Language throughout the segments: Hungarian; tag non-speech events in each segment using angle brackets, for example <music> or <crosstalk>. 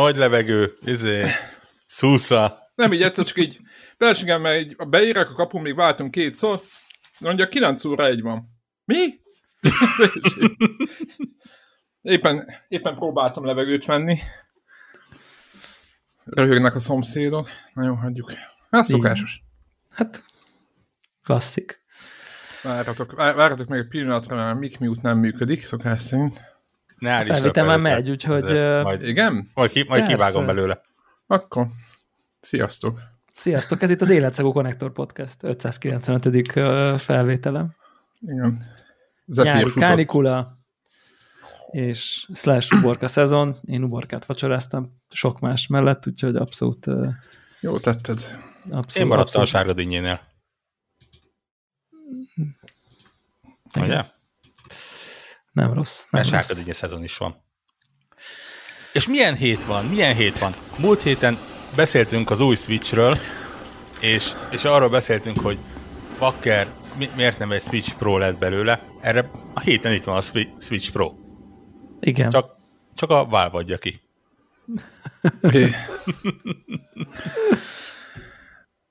nagy levegő, izé, szúsza. Nem így egyszer, csak így versenyen, mert így beírek a kapun, még váltunk két szó, mondja, 9 óra egy van. Mi? <laughs> éppen, éppen próbáltam levegőt venni. Röhögnek a szomszédok. Na jó, hagyjuk. Hát szokásos. Hát, klasszik. Várhatok, várhatok meg egy pillanatra, mert Mik Mute nem működik, szokás szerint. Ne állíts Felvétel már megy, úgyhogy... Ezért Majd, Igen? majd, ki, majd Persze. kivágom belőle. Akkor. Sziasztok. Sziasztok, ez itt az Életszagú Connector Podcast 595. ö, felvételem. Igen. Zephyr Nyári futott. kánikula és slash uborka szezon. Én uborkát vacsoráztam sok más mellett, úgyhogy abszolút, Jó tetted. abszolút Én maradtam a abszolút, sárga dinnyénél. Igen. Ugye? Nem rossz. Nem Mert rossz. dinnye szezon is van. És milyen hét van? Milyen hét van? Múlt héten beszéltünk az új Switchről, és, és arról beszéltünk, hogy Bakker mi, miért nem egy Switch Pro lett belőle. Erre a héten itt van a Swi- Switch Pro. Igen. Csak, csak a Valve adja ki.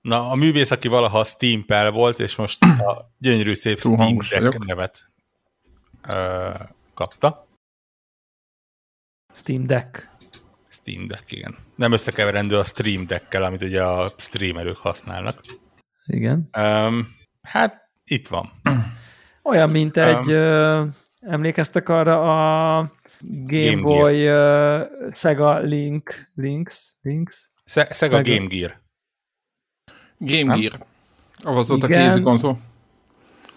Na, a művész, aki valaha Steam Pel volt, és most a gyönyörű szép Steam Deck nevet ö, kapta. Steam Deck. Steam Deck, igen. Nem összekeverendő a Stream Deckkel, amit ugye a streamerők használnak. Igen. Um, hát itt van. Olyan, mint egy, ö, emlékeztek arra a Game, Game Boy ö, Sega Link, Links, Links? Se- Sega Meg- Game Gear. Game Nem? Gear. Ahhoz volt a kézi konzol.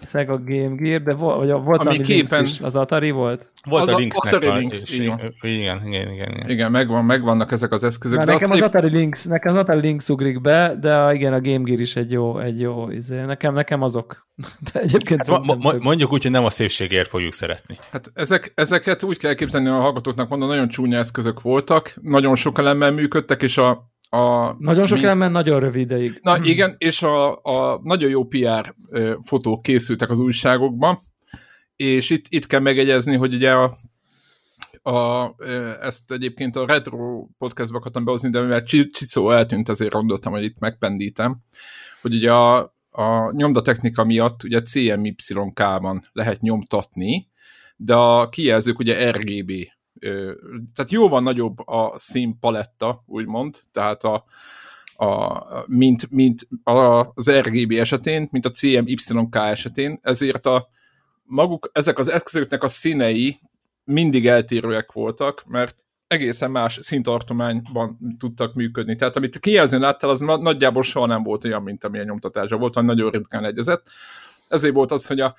Sega Game Gear, de volt, vagy a- volt Ami képen- is, az Atari volt? Volt Az a Lynxnek Atari Lynx, igen, igen, igen, igen, igen. Igen, megvan, megvannak ezek az eszközök. Már de nekem az épp, Atari Links, nekem az Atari Links ugrik be, de a- igen, a Game Gear is egy jó, egy jó, izé. nekem, nekem azok. <laughs> De egyébként Hát mo- tök- mondjuk úgy, hogy nem a szépségért fogjuk szeretni. hát ezek, ezeket úgy kell képzelni a hallgatóknak, mondom, nagyon csúnya eszközök voltak, nagyon sok elemmel működtek, és a, a Nagyon sok mi- elmen nagyon rövid ideig. Na igen, és a, a nagyon jó PR fotók készültek az újságokban, és itt, itt kell megegyezni, hogy ugye a, a, ezt egyébként a Retro podcastba akartam behozni, de mivel Csi- Csicó eltűnt, azért gondoltam, hogy itt megpendítem, hogy ugye a, a nyomdatechnika miatt ugye CMYK-ban lehet nyomtatni, de a kijelzők ugye RGB. Tehát jóval nagyobb a színpaletta, úgymond, tehát a, a, mint, mint a, az RGB esetén, mint a CMYK esetén, ezért a maguk, ezek az eszközöknek a színei mindig eltérőek voltak, mert egészen más színtartományban tudtak működni. Tehát amit a kijelzőn láttál, az na- nagyjából soha nem volt olyan, mint amilyen nyomtatásra volt, hanem nagyon ritkán egyezett. Ezért volt az, hogy a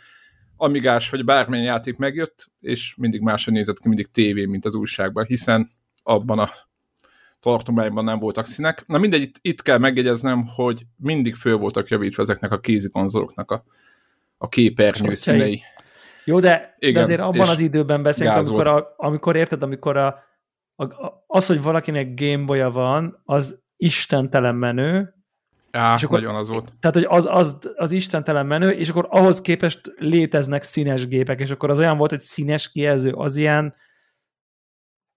Amigás vagy bármilyen játék megjött, és mindig máshogy nézett ki, mindig tévé, mint az újságban, hiszen abban a tartományban nem voltak színek. Na mindegy, itt, itt kell megjegyeznem, hogy mindig föl voltak javítva ezeknek a kézi konzoloknak a, a képernyő színei. Jó, de, Igen, de azért abban az időben beszélünk, amikor, a, amikor érted, amikor a, a, az, hogy valakinek Gameboy-a van, az istentelen menő, Á, és akkor- nagyon az volt. tehát, hogy az, az, az istentelen menő, és akkor ahhoz képest léteznek színes gépek, és akkor az olyan volt, hogy színes kijelző, az ilyen,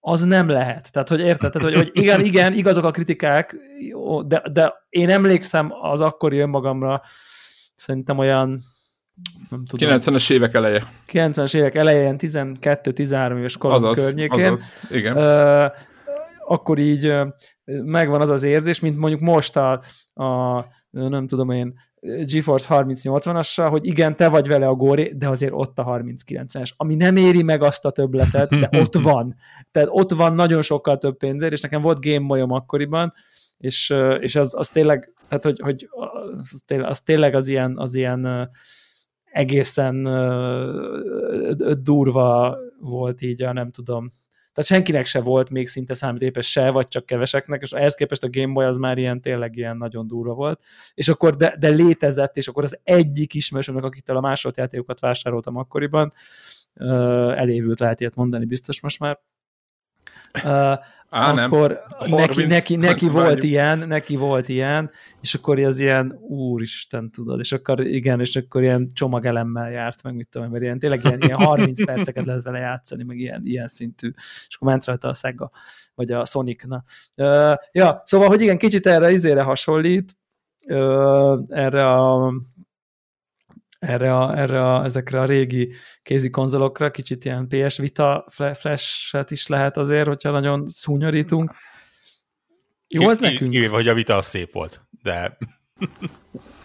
az nem lehet. Tehát, hogy érted? Tehát, hogy, hogy igen, igen, igazok a kritikák, jó, de, de én emlékszem az akkori önmagamra, szerintem olyan nem tudom, 90-es évek eleje. 90-es évek elején, 12-13 éves korom Azaz, környékén, azaz. Igen. ö, akkor így megvan az az érzés, mint mondjuk most a, a nem tudom én, GeForce 3080-assal, hogy igen, te vagy vele a góré, de azért ott a 3090-es, ami nem éri meg azt a többletet, de ott <laughs> van. Tehát ott van nagyon sokkal több pénzért, és nekem volt Game Boy-om akkoriban, és, és az, az tényleg, tehát hogy, hogy az, tényleg, az tényleg az ilyen, az ilyen egészen durva volt így a nem tudom. Tehát senkinek se volt még szinte számítógépes se, vagy csak keveseknek, és ehhez képest a Game Boy az már ilyen tényleg ilyen nagyon durva volt. És akkor de, de létezett, és akkor az egyik ismerősömnek, akitől a másolt játékokat vásároltam akkoriban, elévült lehet ilyet mondani biztos most már, Á, akkor nem. neki, neki, neki volt ilyen, neki volt ilyen, és akkor az ilyen, úristen, tudod, és akkor igen, és akkor ilyen csomagelemmel járt, meg mit tudom, mert ilyen, tényleg ilyen, ilyen 30 <laughs> perceket lehet vele játszani, meg ilyen, ilyen szintű, és akkor ment rajta a Sega, vagy a Sonic, na. Uh, ja, szóval, hogy igen, kicsit erre izére hasonlít, uh, erre a erre a, erre a, ezekre a régi kézi konzolokra, kicsit ilyen PS Vita flash-et is lehet azért, hogyha nagyon szúnyorítunk. Jó, az nekünk? Kivéve, hogy a Vita az szép volt, de...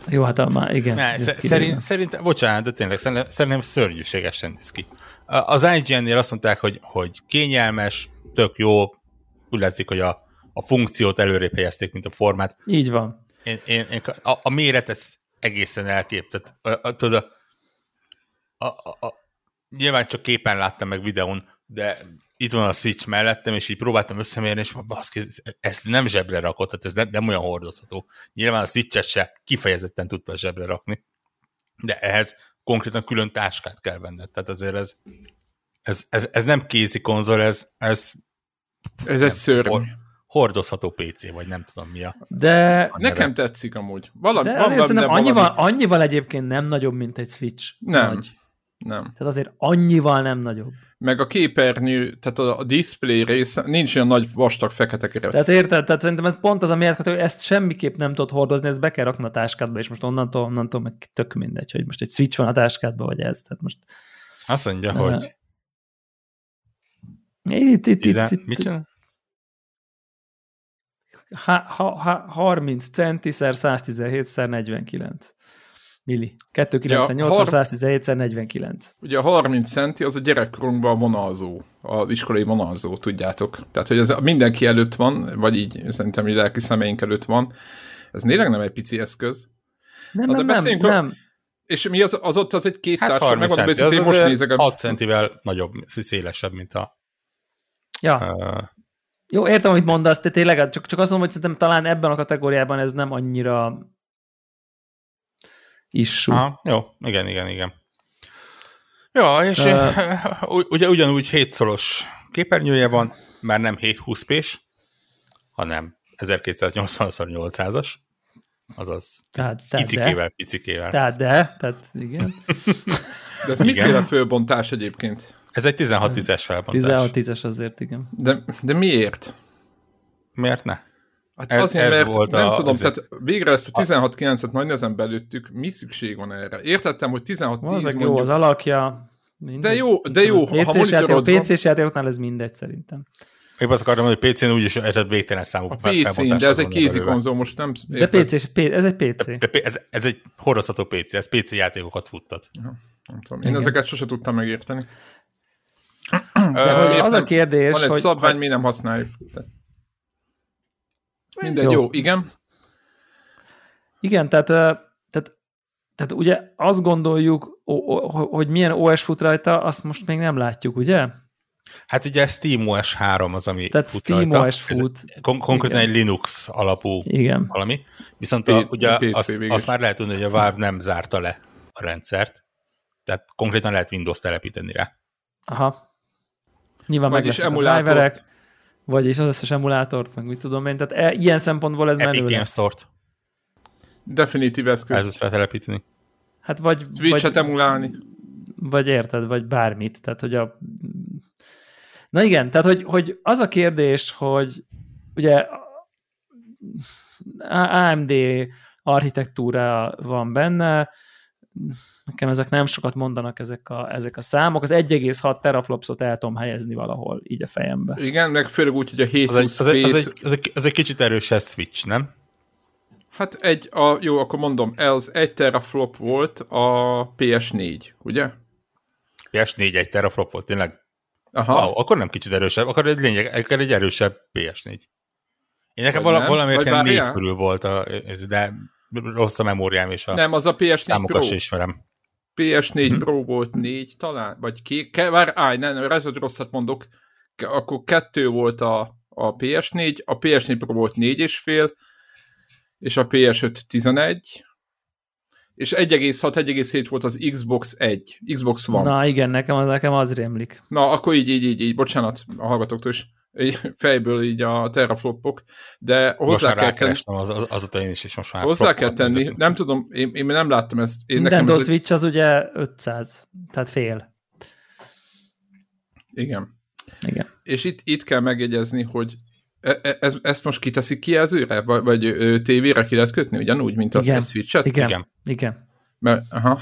Jó, hát már igen. Ne, szerint, szerint, bocsánat, de tényleg szerintem, szerintem szörnyűségesen néz ki. Az IGN-nél azt mondták, hogy, hogy kényelmes, tök jó, úgy látszik, hogy a, a funkciót előrébb helyezték, mint a formát. Így van. Én, én, én a, a méret, ez egészen elkép. Tehát, a, a, tudod, a, a, a, nyilván csak képen láttam meg videón, de itt van a Switch mellettem, és így próbáltam összemérni, és baszki, ez nem zsebre rakott, tehát ez nem, nem olyan hordozható. Nyilván a Switch-et se kifejezetten tudta zsebre rakni, de ehhez konkrétan külön táskát kell venned. Tehát azért ez, ez, ez, ez nem kézi konzol, ez, ez ez egy szörny hordozható PC, vagy nem tudom mi a... De... A nekem tetszik amúgy. Valami, de van, valami, annyival, valami... annyival egyébként nem nagyobb, mint egy Switch. Nem. Nagy. Nem. Tehát azért annyival nem nagyobb. Meg a képernyő, tehát a, a display része, nincs olyan nagy vastag fekete keret. Tehát érted? Tehát szerintem ez pont az a miért, hogy ezt semmiképp nem tudod hordozni, ezt be kell rakni a táskádba, és most onnantól, onnantól meg tök mindegy, hogy most egy Switch van a táskádba, vagy ez. Tehát most... Azt mondja, uh, hogy... Itt, itt, itt, itt, mit csinál? Ha, ha, 30 centiszer 117 szer 49 milli. 298 ja, 117 szer 49. Ugye a 30 centi az a gyerekkorunkban a vonalzó, az iskolai vonalzó, tudjátok. Tehát, hogy ez mindenki előtt van, vagy így szerintem így lelki szemeink előtt van. Ez néleg nem egy pici eszköz. Nem, nem, nem, nem, nem. És mi az, az ott az egy két hát társ, megmondom, hogy az most nézek. 6 centivel nagyobb, szélesebb, mint a... Ja. Uh, jó, értem, amit mondasz, de tényleg csak, csak azt mondom, hogy szerintem talán ebben a kategóriában ez nem annyira issú. Aha, jó, igen, igen, igen. Ja, és uh, <laughs> ugye ugyanúgy 7 szoros képernyője van, már nem 720 p hanem 1280x800-as, azaz tehát, tehát picikével, de. picikével. Tehát de, tehát igen. <laughs> De ez miféle főbontás egyébként? Ez egy 16-10-es felbontás. 16-10-es azért, igen. De, de miért? Miért ne? Hát ez, azért, ez mert volt nem a, tudom, azért... tehát végre ezt a 16-9-et nagy nehezen belőttük, mi szükség van erre? Értettem, hogy 16-10 mondjuk... jó az alakja, mindegy, de jó, de jó, ha van... PC-s játékoknál ez mindegy szerintem. Én azt akartam, hogy PC-n úgyis ez végtelen számú A PC-n, de ez egy kézi konzol, most nem... De PC, ez egy PC. De, de, ez, ez egy hordozható PC, ez PC játékokat futtat. Ja, nem tudom. Én Igen. ezeket sose tudtam megérteni. De az a kérdés, Van egy hogy... szabvány, mi nem használjuk. De... Mindegy, jó. jó, igen. Igen, tehát, tehát, tehát ugye azt gondoljuk, hogy milyen OS fut rajta, azt most még nem látjuk, ugye? Hát ugye SteamOS 3 az, ami Tehát fut Steam rajta. OS fut. Ez kon- konkrétan Igen. egy Linux alapú Igen. valami. Viszont a, ugye PC, azt, azt már lehet tudni, hogy a Valve nem zárta le a rendszert. Tehát konkrétan lehet Windows telepíteni rá. Aha. Nyilván meg is emulátort. Vagyis az összes emulátort, meg mit tudom én. Tehát e, ilyen szempontból ez menő Epic Games Store-t. Definitív eszköz. Ez rá telepíteni. Hát vagy... Switch-et emulálni. Vagy érted, vagy bármit. Tehát, hogy a... Na igen, tehát, hogy, hogy az a kérdés, hogy ugye AMD architektúra van benne, nekem ezek nem sokat mondanak ezek a, ezek a számok. Az 1,6 teraflopsot el tudom helyezni valahol így a fejembe. Igen, meg főleg úgy, hogy a 7 az egy, az, egy, az, egy, az, egy, az egy kicsit erősebb switch, nem? Hát egy, a, jó, akkor mondom, ez egy teraflop volt a PS4, ugye? PS4 egy teraflop volt, tényleg? Aha. Wow, akkor nem kicsit erősebb, akkor egy lényeg, akkor egy erősebb PS4. Én nekem vala, valamiért ilyen négy körül volt, a, de rossz a memóriám, és a Nem, az a PS4 számokat Pro. ismerem. PS4 hm. Pro volt négy talán, vagy ki, ke, vár, állj, nem, nem, ez rosszat mondok, akkor kettő volt a, a PS4, a PS4 Pro volt négy és fél, és a PS5 11, és 1,6-1,7 volt az Xbox 1, Xbox One. Na igen, nekem az, nekem az rémlik. Na, akkor így, így, így, így, bocsánat a hallgatóktól is. Fejből így a teraflopok, de Hozzá hozzá kell tenni, az, az, azóta én is, és most már hozzá kell tenni, ezek. nem tudom, én, én nem láttam ezt. Én Nintendo nekem ez egy, Switch az ugye 500, tehát fél. igen. Igen. És itt, itt kell megjegyezni, hogy e- e- ez, ezt most kiteszik kijelzőre, vagy, vagy tévére ki lehet kötni, ugyanúgy, mint az Igen. a Switch-et? Igen. Igen. Igen. Mert, aha,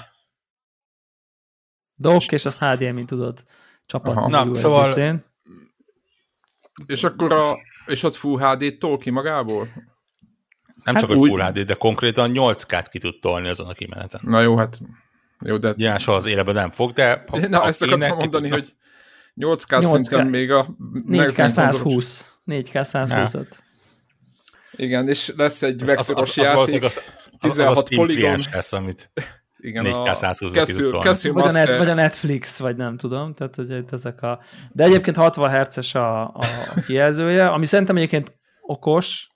Dock, és azt HDMI tudod csapatni. Aha. Na, szóval- és akkor a, és ott Full HD-t tol ki magából? Nem Hát csak, hogy úgy- Full HD, de konkrétan 8K-t ki tud tolni azon a kimeneten. Na jó, hát jó, de Nyilván soha az életben nem fog, de ha, <laughs> Na, ha ezt akartam mondani, tudna. hogy 8K 8K. szinten még a 4K 120. 4K 120-at. Igen, és lesz egy Az, az, vektoros az, az valószínűleg játék. az, az, az, az a 16 Steam poligon. lesz, amit <laughs> Igen, 4K a 120-ra ki Castle, tud tolni. Castle Vagy a, net, vagy a Netflix, vagy nem tudom. Tehát, hogy itt ezek a... De egyébként 60 Hz a, a kijelzője, ami szerintem egyébként okos.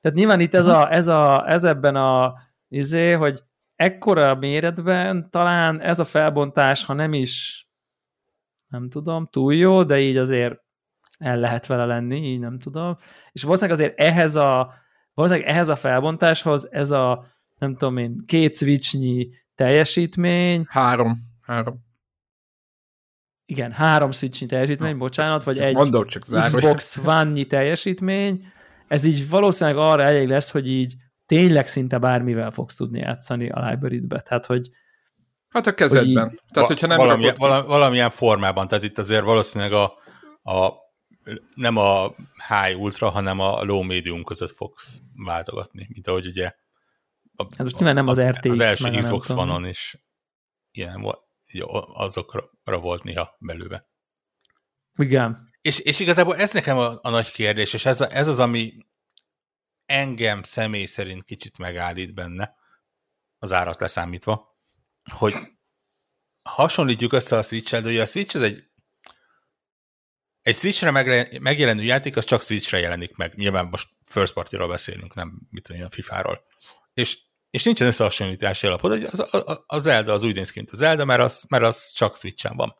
Tehát nyilván itt ez, a, ez, a, ez ebben a izé, hogy ekkora méretben talán ez a felbontás, ha nem is nem tudom, túl jó, de így azért el lehet vele lenni, így nem tudom. És valószínűleg azért ehhez a, valószínűleg ehhez a felbontáshoz ez a, nem tudom én, két switchnyi teljesítmény, Három. Három. igen, három switchnyi teljesítmény, bocsánat, vagy Csak egy Mondom, csak. Xbox One-nyi teljesítmény, ez így valószínűleg arra elég lesz, hogy így tényleg szinte bármivel fogsz tudni játszani a library-be. Tehát, hogy Hát a kezedben. Hogy Tehát, hogyha nem valami, rakod ki- vala, valamilyen formában, tehát itt azért valószínűleg a, a nem a high ultra, hanem a low medium között fogsz váltogatni, mint ahogy ugye a, Hát most nyilván nem az RTX, az első Xbox. One-on is ilyen volt, jó, azokra volt néha belőle. igen, És, és igazából ez nekem a, a nagy kérdés, és ez, a, ez az, ami engem személy szerint kicsit megállít benne, az árat leszámítva, hogy hasonlítjuk össze a switch de ugye a Switch ez egy egy Switchre megjelenő játék, az csak Switchre jelenik meg. Nyilván most first party-ról beszélünk, nem mit tudom, a FIFA-ról. És, és nincsen összehasonlítási alapod, hogy az, a, a Zelda az úgy néz ki, mint a Zelda, mert az, mert az csak Switchen van.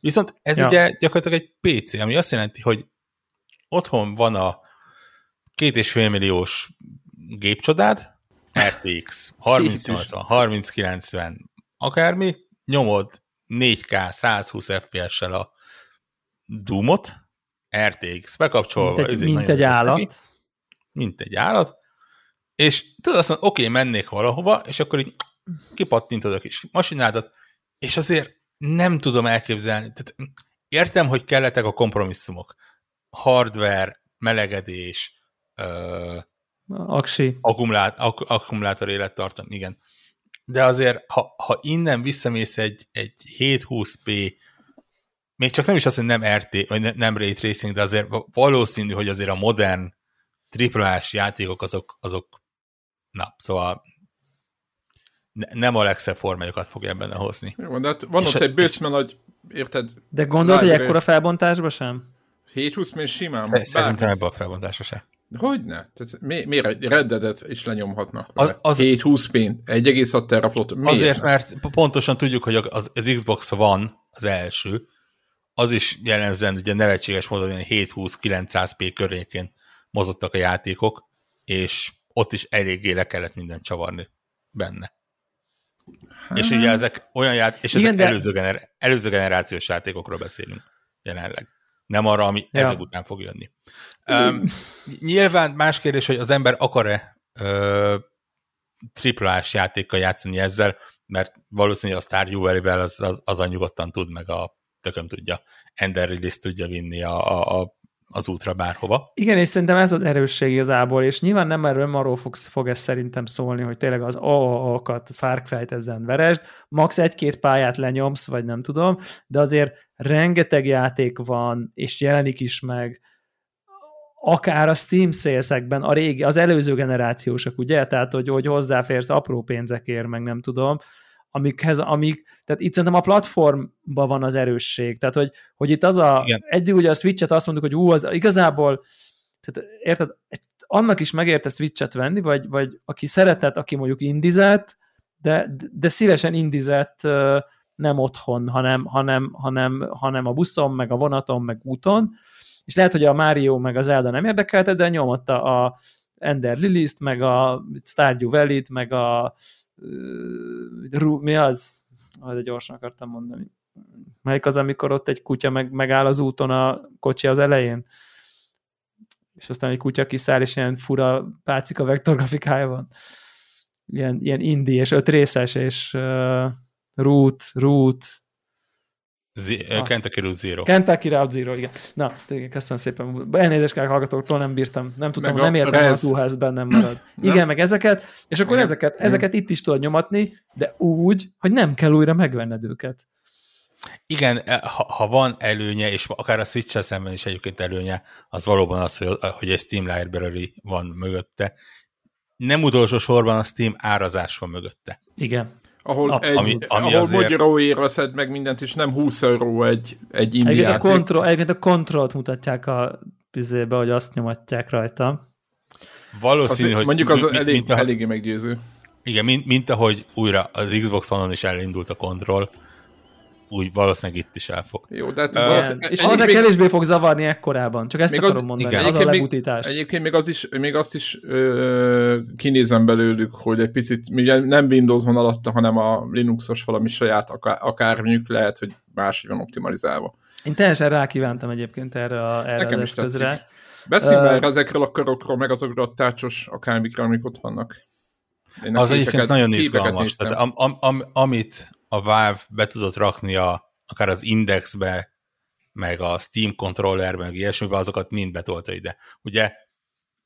Viszont ez Ja. ugye gyakorlatilag egy PC, ami azt jelenti, hogy otthon van a két és fél milliós gépcsodád, RTX 3080, 3090, akármi, nyomod 4K 120 FPS-sel a Doomot, RTX bekapcsolva. mint egy, mint egy állat. Mint egy állat, és tudod azt mondani, oké, okay, mennék valahova, és akkor így kipattintod a kis masinádat, és azért nem tudom elképzelni. Tehát értem, hogy kellettek a kompromisszumok. Hardware, melegedés, ö, Aksi. akkumulát, ak- akkumulátor élettartam, igen. De azért, ha, ha innen visszamész egy, egy 720p, még csak nem is az, hogy nem RT, vagy ne, nem Ray Tracing, de azért valószínű, hogy azért a modern triplás játékok azok, azok na, szóval ne, nem a legszebb formájukat fogja benne hozni. Jó, de hát van És ott a- egy bőcme nagy, érted, De gondolod, hogy ekkora felbontásba sem? 720 még simán. Sze- Szerintem ebben a felbontásba se. Hogyne? Tehát mi, miért egy reddedet is lenyomhatnak? Az- Az, az- 720 p 1,6 teraflot. Miért? Azért, mert pontosan tudjuk, hogy az, az Xbox van az első, az is jellemzően ugye nevetséges módon ilyen 720-900p környékén mozogtak a játékok, és ott is eléggé le kellett mindent csavarni benne. Hát... És ugye ezek olyan ját, és Igen, ezek de- előző, gener, előző generációs játékokról beszélünk jelenleg. Nem arra, ami Ja. ezek után fog jönni. Um, nyilván más kérdés, hogy az ember akar-e ö, triplás játékkal játszani ezzel, mert valószínűleg a Stardew-vel az, az, az a nyugodtan tud, meg a tököm tudja, Ender Release tudja vinni a, a, a, az útra bárhova. Igen, és szerintem ez az erősség igazából, és nyilván nem erről nem arról fog, fog ez szerintem szólni, hogy tényleg az AAA-kat, Far Cry-t ezen veresd, max egy-két pályát lenyomsz, vagy nem tudom, de azért rengeteg játék van, és jelenik is meg, akár a Steam szélszekben, a régi, az előző generációsak, ugye? Tehát, hogy, hogy hozzáférsz apró pénzekért, meg nem tudom, amikhez, amik, tehát itt szerintem a platformban van az erősség, tehát, hogy, hogy itt az a, Igen. eddig ugye a Switch-et azt mondjuk, hogy ú, az igazából, tehát érted, annak is megérte Switch-et venni, vagy, vagy aki szeretett, aki mondjuk indizett, de, de szívesen indizett nem otthon, hanem, hanem, hanem, hanem a buszon, meg a vonaton, meg úton, És lehet, hogy a Mario meg az Zelda nem érdekelte, de nyomotta a Ender Lilith, meg a Stardew Valley-t, meg a mi az? Ah, de gyorsan akartam mondani. Melyik az, amikor ott egy kutya meg, megáll az úton a kocsi az elején? És aztán egy kutya kiszáll, és ilyen fura pácika vektorgrafikája van. Ilyen, ilyen indie, és öt részes, és uh, root, root, Z- ah. Kentucky Route Zero. Kentucky Route Zero, igen. Na, köszönöm szépen. Elnézést kell hallgatóktól, nem bírtam, nem tudtam, nem értem, hogy a túlház bennem marad. <laughs> Igen, nem. meg ezeket, és akkor igen. ezeket, ezeket itt is tudod nyomatni, de úgy, hogy nem kell újra megvenned őket. Igen, e, ha, ha van előnye, és akár a switch szemben is egyébként előnye, az valóban az, hogy, hogy egy Steam Library van mögötte. Nem utolsó sorban a Steam árazás van mögötte. Igen ahol, egy, ami, ami ahol azért... magyaróért szed meg mindent, és nem 20 euró egy, egy indiáték. A kontroll, egyébként a kontrollt mutatják a bizébe, hogy azt nyomatják rajta. Valószínű, az, hogy... Mondjuk az mint, elég, mint a, eléggé meggyőző. Igen, mint, mint ahogy újra az Xbox One-on is elindult a kontroll, úgy valószínűleg itt is elfog. Jó, de hát uh, És az még... kevésbé fog zavarni ekkorában, csak ezt akarom az, mondani, igen. az a lebutítás. Még, egyébként még, az is, még azt is ö, kinézem belőlük, hogy egy picit, ugye nem Windows van alatta, hanem a Linuxos valami saját akár, akárműk lehet, hogy máshogy van optimalizálva. Én teljesen rákívántam egyébként erre, a, erre Nekem az eszközre. Beszéljünk uh, már ezekről a karokról, meg azokról a tácsos akármikről, amik ott vannak. Én az egyébként nagyon izgalmas. Tehát, am, am, am, amit a Valve be tudott rakni a, akár az Indexbe, meg a Steam controllerbe, meg ilyesmibe, azokat mind betolta ide. Ugye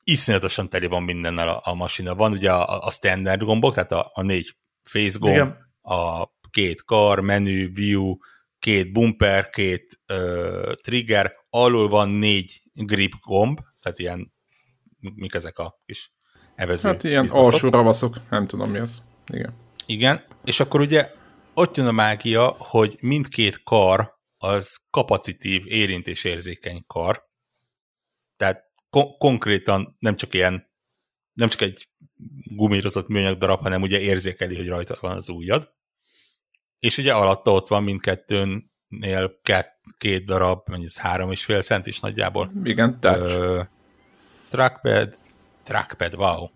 iszonyatosan teli van mindennel a, a masina. Van ugye a, a standard gombok, tehát a, a négy face gomb, Igen. a két kar, menü, view, két bumper, két ö, trigger, alul van négy grip gomb, tehát ilyen, mik ezek a kis evező. Hát ilyen alsó ravaszok, nem tudom mi az. Igen. Igen, és akkor ugye ott jön a mágia, hogy mindkét kar az kapacitív, érintésérzékeny kar. Tehát ko- konkrétan nem csak ilyen, nem csak egy gumírozott műanyag darab, hanem ugye érzékeli, hogy rajta van az ujjad. És ugye alatta ott van mindkettőnél két, két darab, mennyi ez három és fél cent is nagyjából. Igen, touch. trackpad, trackpad, wow.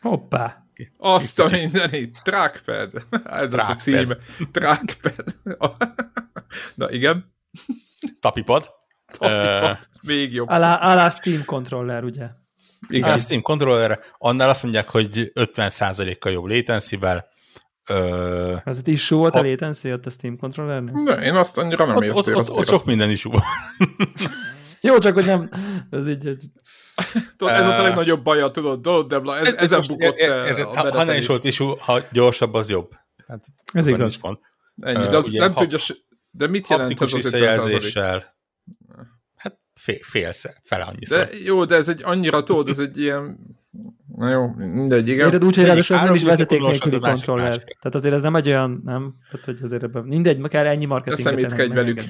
Hoppá. Azt a mindenit, trackpad. Ez az a címe. Trackpad. <laughs> Na igen. Tapipad. Tapipad. Uh, Még jobb. Alá, alá Steam controller, ugye? Igen. A Steam controller, annál azt mondják, hogy 50%-kal jobb latency-vel. Uh, Ez itt is volt ha... a latency ott a Steam controllernél? De én azt annyira nem ott, ott, ott, ott sok minden is van. <laughs> Jó, csak hogy nem, ez így, ez... tudod, ez volt a legnagyobb baja, tudod, tudod, Debla, ez, ez ezen bukott er, er, a Ha nem is volt is, ha gyorsabb, az jobb. Hát, ez igaz. Is van. Ennyi, de az uh, nem ha, tudja, de mit jelent ez az visszajelzéssel? Hát fél, fél fele annyiszor. De jó, de ez egy annyira, tudod, ez egy ilyen Na jó, mindegy, igen. Érted úgy, hogy ráadásul ez nem is vezeték nélküli kontroller. Tehát azért ez nem egy olyan, nem? Tehát, hogy azért ebben mindegy, kell ennyi marketinget. Szemétkedj velük.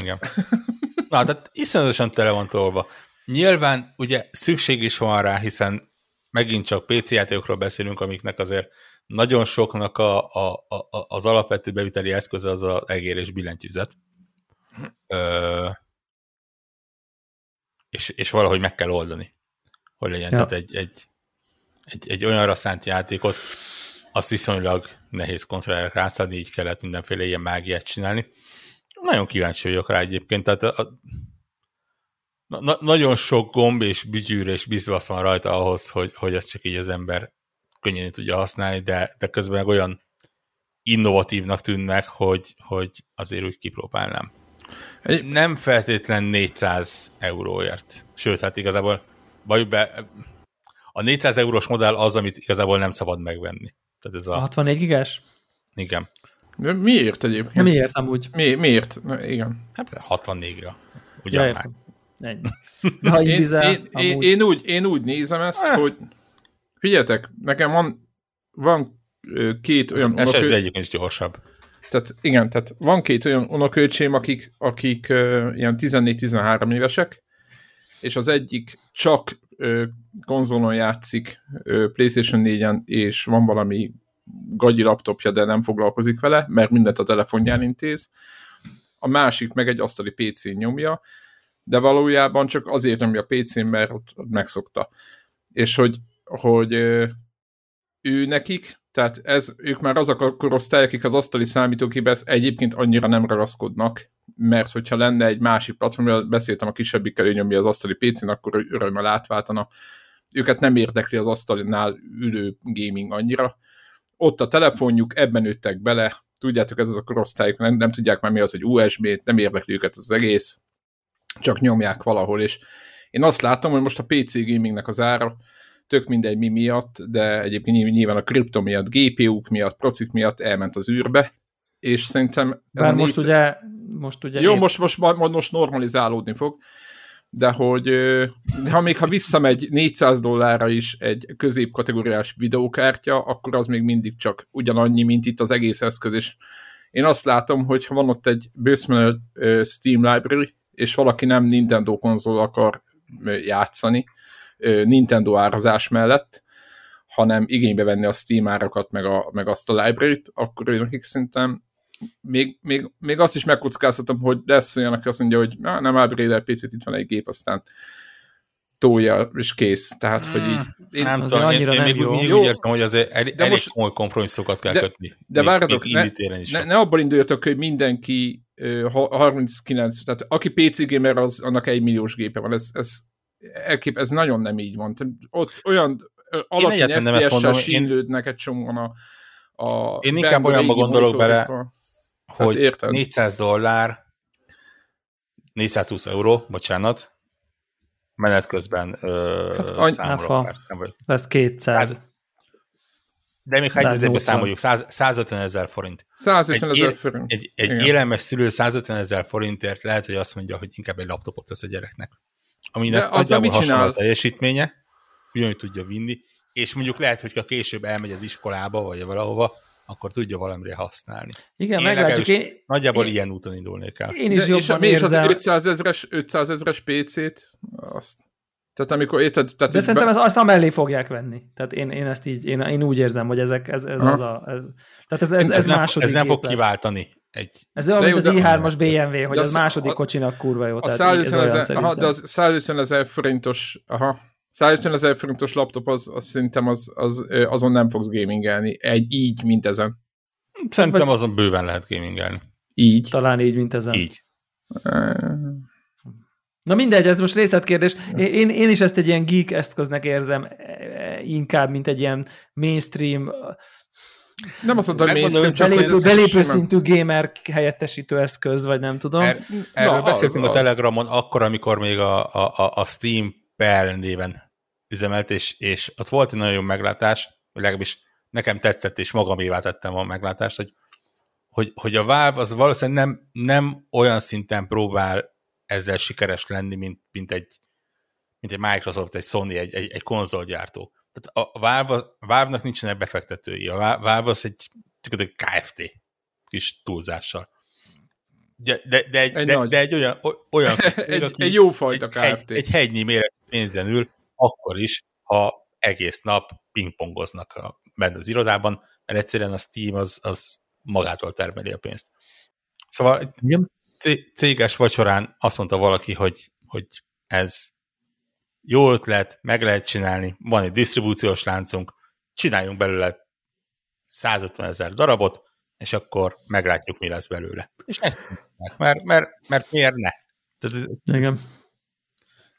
Igen. <laughs> Na, tehát iszonyatosan tele van tolva. Nyilván ugye szükség is van rá, hiszen megint csak PC játékokról beszélünk, amiknek azért nagyon soknak a, a, a, az alapvető beviteli eszköze az az egér és billentyűzet. Ö, és, és valahogy meg kell oldani, hogy legyen. Ja. Tehát egy, egy, egy, egy olyanra szánt játékot, azt viszonylag nehéz kontrollerre rászadni, így kellett mindenféle ilyen mágiát csinálni. Nagyon kíváncsi vagyok rá egyébként, tehát a, a, na, nagyon sok gomb és bügyűr és bizbasz van rajta ahhoz, hogy, hogy ezt csak így az ember könnyen tudja használni, de, de közben meg olyan innovatívnak tűnnek, hogy, hogy azért úgy kipróbálnám. Nem feltétlen 400 euróért. Sőt, hát igazából vagy be, a 400 eurós modell az, amit igazából nem szabad megvenni. Tehát ez a... 64 gigás? Igen. De miért egyébként? Nem miért amúgy? Mi, miért? Na, igen. Hát 64-ra. Ugyan ja, már. Ennyi. <laughs> De ha én, én, én, amúgy... én, úgy, én úgy nézem ezt, eh. hogy figyeljetek, nekem van, van két olyan... Ez unokő... egyébként is gyorsabb. Tehát igen, tehát van két olyan unokölcsém, akik, akik uh, ilyen 14-13 évesek, és az egyik csak uh, konzolon játszik uh, PlayStation 4-en, és van valami gagyi laptopja, de nem foglalkozik vele, mert mindent a telefonján intéz. A másik meg egy asztali PC-n nyomja, de valójában csak azért nyomja a PC-n, mert ott, megszokta. És hogy, hogy ő nekik, tehát ez, ők már azok a korosztály, akik az asztali számítógéphez egyébként annyira nem ragaszkodnak, mert hogyha lenne egy másik platform, beszéltem a kisebbikkel, ő az asztali PC-n, akkor örömmel átváltana. Őket nem érdekli az asztalinál ülő gaming annyira. Ott a telefonjuk, ebben nőttek bele, tudjátok, ez az a korosztályok, nem, nem tudják már mi az, hogy USB, nem érdekli őket az egész, csak nyomják valahol, és én azt látom, hogy most a PC gamingnek az ára, tök mindegy mi miatt, de egyébként nyilván a kripto miatt, GPU-k miatt, procik miatt elment az űrbe, és szerintem... Bár most, ugye, most ugye... Jó, most, most, most normalizálódni fog, de hogy de ha még ha visszamegy 400 dollárra is egy középkategóriás videókártya, akkor az még mindig csak ugyanannyi, mint itt az egész eszköz, és én azt látom, hogy ha van ott egy bőszmenő Steam Library, és valaki nem Nintendo konzol akar játszani, Nintendo árazás mellett, hanem igénybe venni a Steam árakat, meg, a, meg azt a library-t, akkor ő nekik szerintem még, még, még azt is megkockáztatom, hogy lesz olyan, aki azt mondja, hogy na, nem upgrade PC-t, itt van egy gép, aztán tolja, és kész. Tehát, mm, hogy így... Én, nem tudom, én, én nem még, jó. még jó. úgy érzem, hogy azért el, de elég most, komoly kompromisszokat kell de, kötni. De még, várjatok, ne, ne, ne abban induljatok, hogy mindenki uh, 39, tehát aki PC gamer, az, annak egy milliós gépe van. Ez, ez, elkép, ez nagyon nem így van. Ott olyan alacsony FPS-sel sínlődnek egy csomóan a, a Én inkább olyanba gondolok bele, hát hogy érted? 400 dollár, 420 euró, bocsánat, menet közben ö, hát, számolok. Nem vagy. Lesz 200. De még ha egy ezerbe számoljuk, 100, 150 ezer forint. 150 ezer forint. Egy, egy, egy élelmes szülő 150 ezer forintért lehet, hogy azt mondja, hogy inkább egy laptopot vesz a gyereknek. Aminek nagyjából hasonló a teljesítménye, ugyanúgy tudja vinni, és mondjuk lehet, hogy ha később elmegy az iskolába, vagy valahova, akkor tudja valamire használni. Igen, én meglátjuk. Én, nagyjából én, ilyen úton indulnék el. Én is De, jobban és, érzem. És az 500 ezres, 500 ezres PC-t, azt tehát amikor érted... Tehát De szerintem be... azt amellé fogják venni. Tehát én, én ezt így, én, én úgy érzem, hogy ezek, ez, ez az a... Ez, tehát ez, ez, ez, ez második Ez nem fog lesz. kiváltani egy... Ez olyan, mint az i3-as BMW, hogy az második kocsinak kurva jó. A 150 ezer, aha, de az 150 ezer forintos, aha, 150 ezer forintos laptop, az, az szerintem az, az, azon nem fogsz gamingelni. Egy, így, mint ezen. Szerintem azon bőven lehet gamingelni. Így. Talán így, mint ezen. Így. Na mindegy, ez most részletkérdés. Én, én is ezt egy ilyen geek eszköznek érzem inkább, mint egy ilyen mainstream nem azt mondtam, hogy mainstream, csak belépő, hogy belépő szintű gamer helyettesítő eszköz, vagy nem tudom. Er, erről Na, beszéltünk az, a Telegramon akkor, amikor még a, a, a Steam Perl néven üzemelt, és, és ott volt egy nagyon jó meglátás, vagy legalábbis nekem tetszett, és magamévá tettem a meglátást, hogy, hogy, hogy a Valve az valószínűleg nem, nem olyan szinten próbál ezzel sikeres lenni, mint, mint, egy, mint egy Microsoft, egy Sony, egy, egy, egy konzolgyártó. Tehát a Valve, a Valve-nak nincsenek befektetői. A Valve az egy, egy KFT kis túlzással. De, de, de, egy, egy, de, de egy olyan, olyan <laughs> egy, aki egy jó fajta KFT. Egy, egy, egy hegynyi méret pénzen ül, akkor is, ha egész nap pingpongoznak a, benne az irodában, mert egyszerűen a Steam az, az magától termeli a pénzt. Szóval Igen. céges vacsorán azt mondta valaki, hogy, hogy ez jó ötlet, meg lehet csinálni, van egy disztribúciós láncunk, csináljunk belőle 150 ezer darabot, és akkor meglátjuk, mi lesz belőle. És ezt mert, mert, mert miért ne? Tehát, Igen.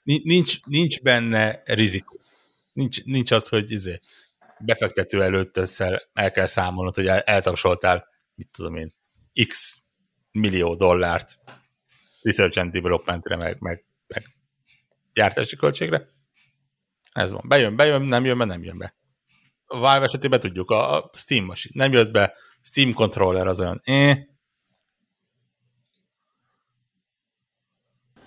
Nincs, nincs benne rizikó. Nincs, nincs az, hogy izé, befektető előtt ezzel el kell számolnod, hogy el, eltapsoltál, mit tudom én, x millió dollárt research and developmentre, meg, meg, meg gyártási költségre. Ez van. Bejön, bejön, nem jön be, nem jön be. A Valve esetében tudjuk, a Steam machine nem jött be, Steam controller az olyan, eh.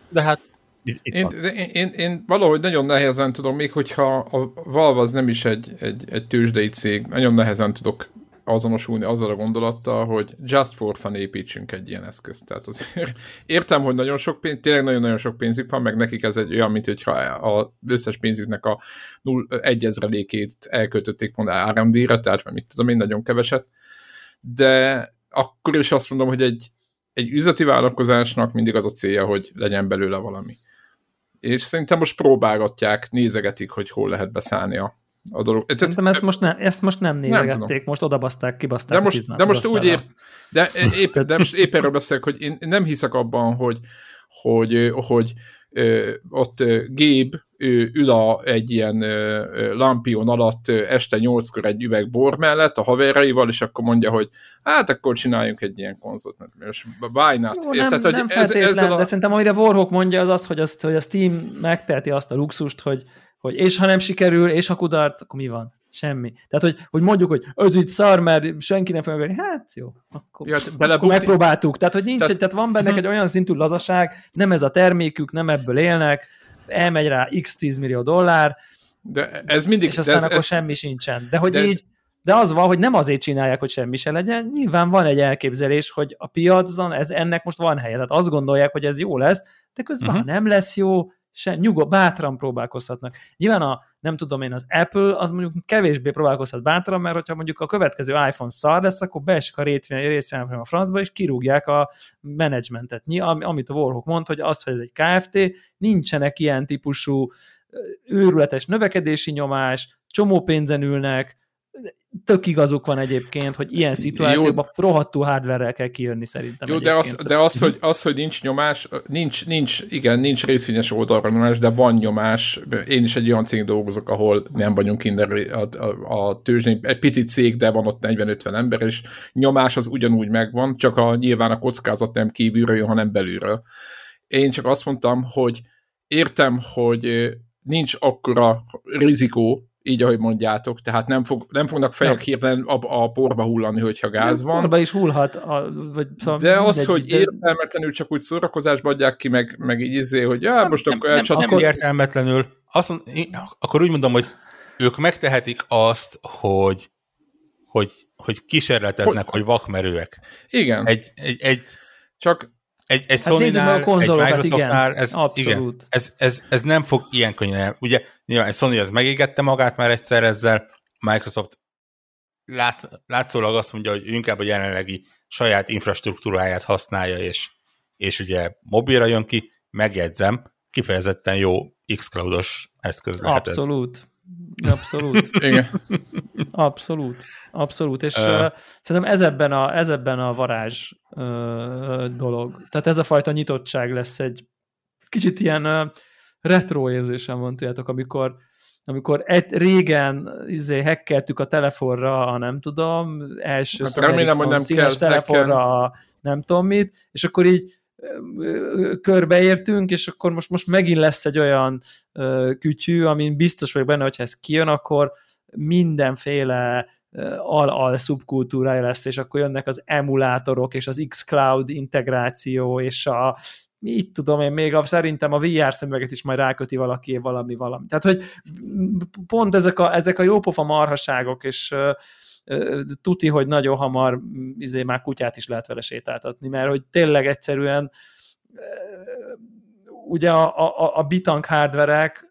De hát itt, én, én, én, én valahogy nagyon nehezen tudom, még hogyha a Valve az nem is egy, egy, egy tőzsdei cég, nagyon nehezen tudok azonosulni azzal a gondolattal, hogy just for fun építsünk egy ilyen eszközt. Tehát azért <laughs> értem, hogy nagyon sok pénz, tényleg nagyon-nagyon sok pénzük van, meg nekik ez egy olyan, mint hogyha az összes pénzüknek a 1 ezrelékét elköltötték volna R&D-re, tehát mit tudom én, nagyon keveset. De akkor is azt mondom, hogy egy, egy üzleti vállalkozásnak mindig az a célja, hogy legyen belőle valami. És szerintem most próbálgatják, nézegetik, hogy hol lehet beszállni a, a dolog. Szerintem ezt most, ne, ezt most nem nézegették, nem most odabaszták, kibaszták de most, de most úgy ért, de épp, de most épp erről beszélek, hogy én nem hiszek abban, hogy, hogy, hogy ott Gabe ő ül a, egy ilyen lampion alatt este nyolckor egy üveg bor mellett a haveraival, és akkor mondja, hogy hát akkor csináljunk egy ilyen konzolt, és why not? Jó, nem, Tehát, hogy nem ez, ezzel a... de szerintem amire Warhawk mondja az az, hogy, azt, hogy a Steam megteheti azt a luxust, hogy, hogy és ha nem sikerül, és ha kudarc, akkor mi van? Semmi. Tehát, hogy, hogy mondjuk, hogy ez itt szar, mert senki nem fogja hát jó, akkor, ja, akkor megpróbáltuk. Tehát, hogy nincs, tehát, tehát van benne egy olyan szintű lazaság, nem ez a termékük, nem ebből élnek, elmegy rá x 10 millió dollár, de ez mindig, és aztán ez, akkor ez, semmi sincsen. De hogy de, így, de az van, hogy nem azért csinálják, hogy semmi se legyen, nyilván van egy elképzelés, hogy a piacon ez, ennek most van helye. Tehát azt gondolják, hogy ez jó lesz, de közben uh-huh. ha nem lesz jó, se, nyugodt, bátran próbálkozhatnak. Nyilván a, nem tudom én, az Apple az mondjuk kevésbé próbálkozhat bátran, mert hogyha mondjuk a következő iPhone szar lesz, akkor beesik a részvényem a francba, és kirúgják a menedzsmentet. Amit a Warhawk mond, hogy az, hogy ez egy KFT, nincsenek ilyen típusú őrületes növekedési nyomás, csomó pénzen ülnek, tök igazuk van egyébként, hogy ilyen szituációkban Jó. rohadtul hardware kell kijönni szerintem. Jó, de az, de az, hogy, az, hogy nincs nyomás, nincs, nincs, igen, nincs részvényes oldalra nyomás, de van nyomás. Én is egy olyan cég dolgozok, ahol nem vagyunk innen a, a, a tőzsdén, egy picit cég, de van ott 40-50 ember, és nyomás az ugyanúgy megvan, csak a, nyilván a kockázat nem kívülről jön, hanem belülről. Én csak azt mondtam, hogy értem, hogy nincs akkora rizikó, így ahogy mondjátok, tehát nem, fog, nem fognak fejek hirtelen a, a porba hullani, hogyha gáz van. Porba is hullhat. A, vagy, szóval de mindegy, az, hogy de... értelmetlenül csak úgy szórakozásba adják ki, meg, meg így izé, hogy ja, nem, most nem, akkor... Nem, nem, nem értelmetlenül. Azt mond, akkor úgy mondom, hogy ők megtehetik azt, hogy hogy, hogy kísérleteznek, hogy, hogy vakmerőek. Igen. Egy, egy, egy csak egy, egy hát Sony-nál, egy Microsoftnál, ez, igen, ez, ez, ez, nem fog ilyen könnyen, ugye nyilván egy Sony az megégette magát már egyszer ezzel, Microsoft lát, látszólag azt mondja, hogy inkább a jelenlegi saját infrastruktúráját használja, és, és ugye mobilra jön ki, megjegyzem, kifejezetten jó xCloud-os eszköz lehet Abszolút. Ez. Abszolút. Igen. Abszolút. Abszolút. És uh. Szerintem ez ebben a, ez ebben a varázs uh, dolog. Tehát ez a fajta nyitottság lesz egy kicsit ilyen uh, retro érzésem van, tudjátok, amikor amikor egy, régen izé, hackeltük a telefonra, a nem tudom, első hát remélem, hogy nem színes kell, telefonra, a nem tudom mit, és akkor így körbeértünk, és akkor most, most megint lesz egy olyan kütyű, amin biztos vagyok benne, hogyha ez kijön, akkor mindenféle al-al szubkultúrája lesz, és akkor jönnek az emulátorok, és az xCloud integráció, és a mit tudom én, még a, szerintem a VR szemüveget is majd ráköti valaki valami, valami. Tehát, hogy pont ezek a, ezek a jópofa marhaságok, és tuti, hogy nagyon hamar izé, már kutyát is lehet vele sétáltatni, mert hogy tényleg egyszerűen ugye a, a, a bitank hardverek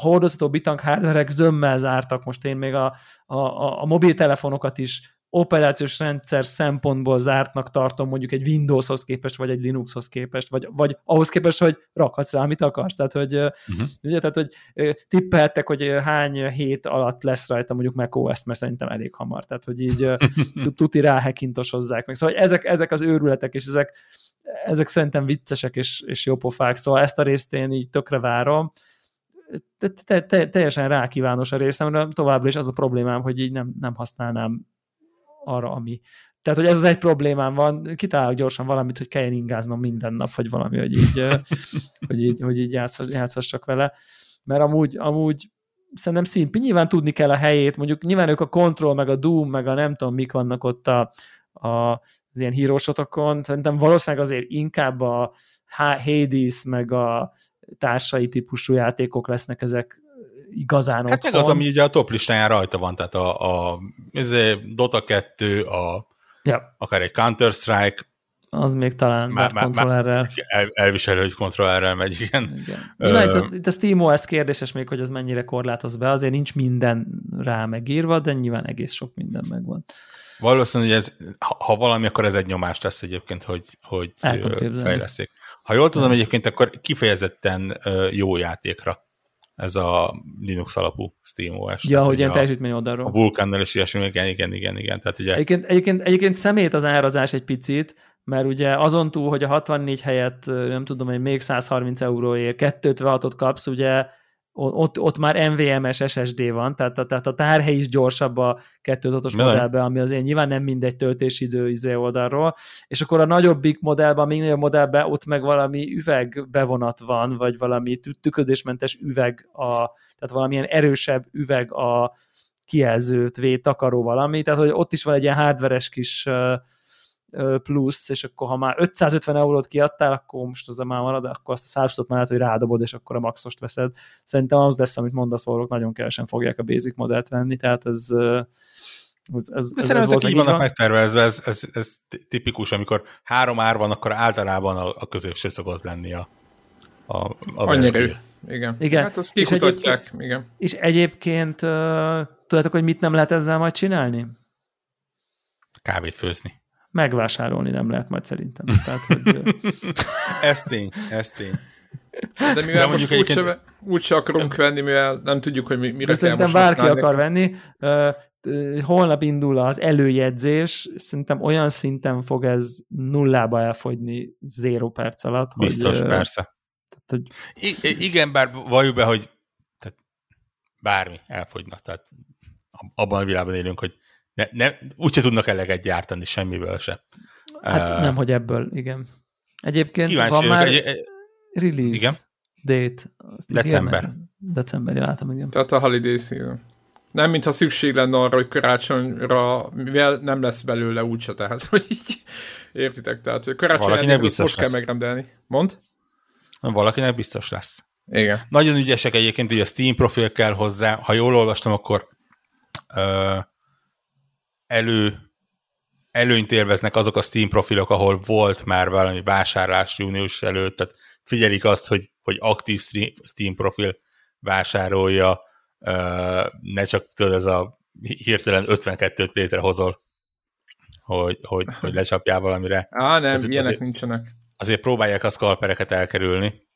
hordozható bitank hardverek zömmel zártak, most én még a, a, a mobiltelefonokat is operációs rendszer szempontból zártnak tartom mondjuk egy Windowshoz képest, vagy egy Linuxhoz képest, vagy, vagy ahhoz képest, hogy rakhatsz rá, amit akarsz. Tehát, hogy, uh-huh. ugye, tehát, hogy tippeltek, hogy hány hét alatt lesz rajta mondjuk macOS, mert szerintem elég hamar. Tehát, hogy így <laughs> tuti rá hackintosozzák meg. Szóval ezek, ezek az őrületek, és ezek, ezek szerintem viccesek és, és jópofák, szóval ezt a részt én így tökre várom. Te, te, te, teljesen rákívános a részemre, továbbra is az a problémám, hogy így nem, nem használnám arra, ami... Tehát, hogy ez az egy problémám van, kitalálok gyorsan valamit, hogy kelljen ingáznom minden nap, vagy valami, hogy így, <laughs> hogy így, hogy így játszhassak vele. Mert amúgy, amúgy szerintem szimpi, nyilván tudni kell a helyét, mondjuk nyilván ők a Control, meg a Doom, meg a nem tudom, mik vannak ott a, a, az ilyen hírósotokon, szerintem valószínűleg azért inkább a Hades, meg a társai típusú játékok lesznek ezek igazán Hát meg az, ami ugye a top listáján rajta van, tehát a, a ez Dota 2, a, ja. akár egy Counter-Strike, az még talán már, már kontrollerrel. El, elviselő, hogy kontrollerrel megy, igen. igen. Ö... Itt, itt a SteamOS kérdéses még, hogy az mennyire korlátoz be, azért nincs minden rá megírva, de nyilván egész sok minden megvan. Valószínűleg, hogy ez, ha, ha valami, akkor ez egy nyomás lesz egyébként, hogy, hogy fejleszik. Ha jól tudom, egyébként akkor kifejezetten jó játékra ez a Linux alapú SteamOS. Ja, hogy ilyen teljesítmény oldalról. a Vulkannal és ilyesmi, igen, igen, igen, igen. Tehát ugye Egyébként, egyébként, egyébként szemét az árazás egy picit, mert ugye azon túl, hogy a 64 helyett nem tudom, hogy még 130 euróért 256-ot kapsz, ugye ott, ott már NVMe-s SSD van, tehát, a- tehát a tárhely is gyorsabb a 256-os Bizony. modellben, ami azért nyilván nem mindegy töltésidő izé oldalról, és akkor a nagyobbik modellben, még nagyobb modellben ott meg valami üveg bevonat van, vagy valami tü- tüködésmentes üveg, a, tehát valamilyen erősebb üveg a kijelzőt véd, takaró valami, tehát hogy ott is van egy ilyen hardveres kis ö, plusz, és akkor ha már 550 eurót kiadtál, akkor most az már marad, akkor azt a százsot már lehet, hogy rádobod, és akkor a maxost veszed. Szerintem az lesz, amit mondasz, orrok, nagyon kevesen fogják a basic modellt venni, tehát ez, ez, ez, De ez, szerintem ezek így vannak van. megtervezve, ez, ez, ez tipikus, amikor három ár van, akkor általában a, a középső szokott lenni a, a, a Annyira. Igen. Igen. Hát azt És kikutatják, igen. És egyébként uh, tudjátok, hogy mit nem lehet ezzel majd csinálni? Kávét főzni. Megvásárolni nem lehet majd szerintem. Tehát, hogy, <laughs> Ez tény, ez tény. De De mivel mondjuk most úgyse, egyébként- úgyse akarunk venni, mivel nem tudjuk, hogy mi- mire de kell szerintem most bárki használni. akar venni. Holnap indul az előjegyzés, szerintem olyan szinten fog ez nullába elfogyni zéro perc alatt. hogy, Biztos, ö, persze. Tehát, hogy i- igen, bár valljuk be, hogy tehát bármi elfogyna. Tehát abban a világban élünk, hogy ne, ne, úgyse tudnak eleget gyártani semmiből se. hát Ö, nem, hogy ebből, igen. Egyébként Kíváncsi van már Egy, egy, release igen. date. Azt December. Decemberi, látom, igen. Tehát a holiday season. Nem, mintha szükség lenne arra, hogy karácsonyra, mivel nem lesz belőle úgyse, tehát, <laughs> hogy így értitek, tehát hogy karácsony biztos most kell lesz. megrendelni. Mond? valakinek biztos lesz. Igen. Nagyon ügyesek egyébként, hogy a Steam profil kell hozzá. Ha jól olvastam, akkor ö, elő, előnyt élveznek azok a Steam profilok, ahol volt már valami vásárlás június előtt, tehát figyelik azt, hogy, hogy aktív Steam- profil vásárolja, ne csak tudod, ez a hirtelen 52-t létrehozol, hogy, hogy, hogy lecsapjál valamire. <laughs> Á, nem, Ezek- ilyenek ezek- nincsenek. Azért próbálják a scalpereket elkerülni.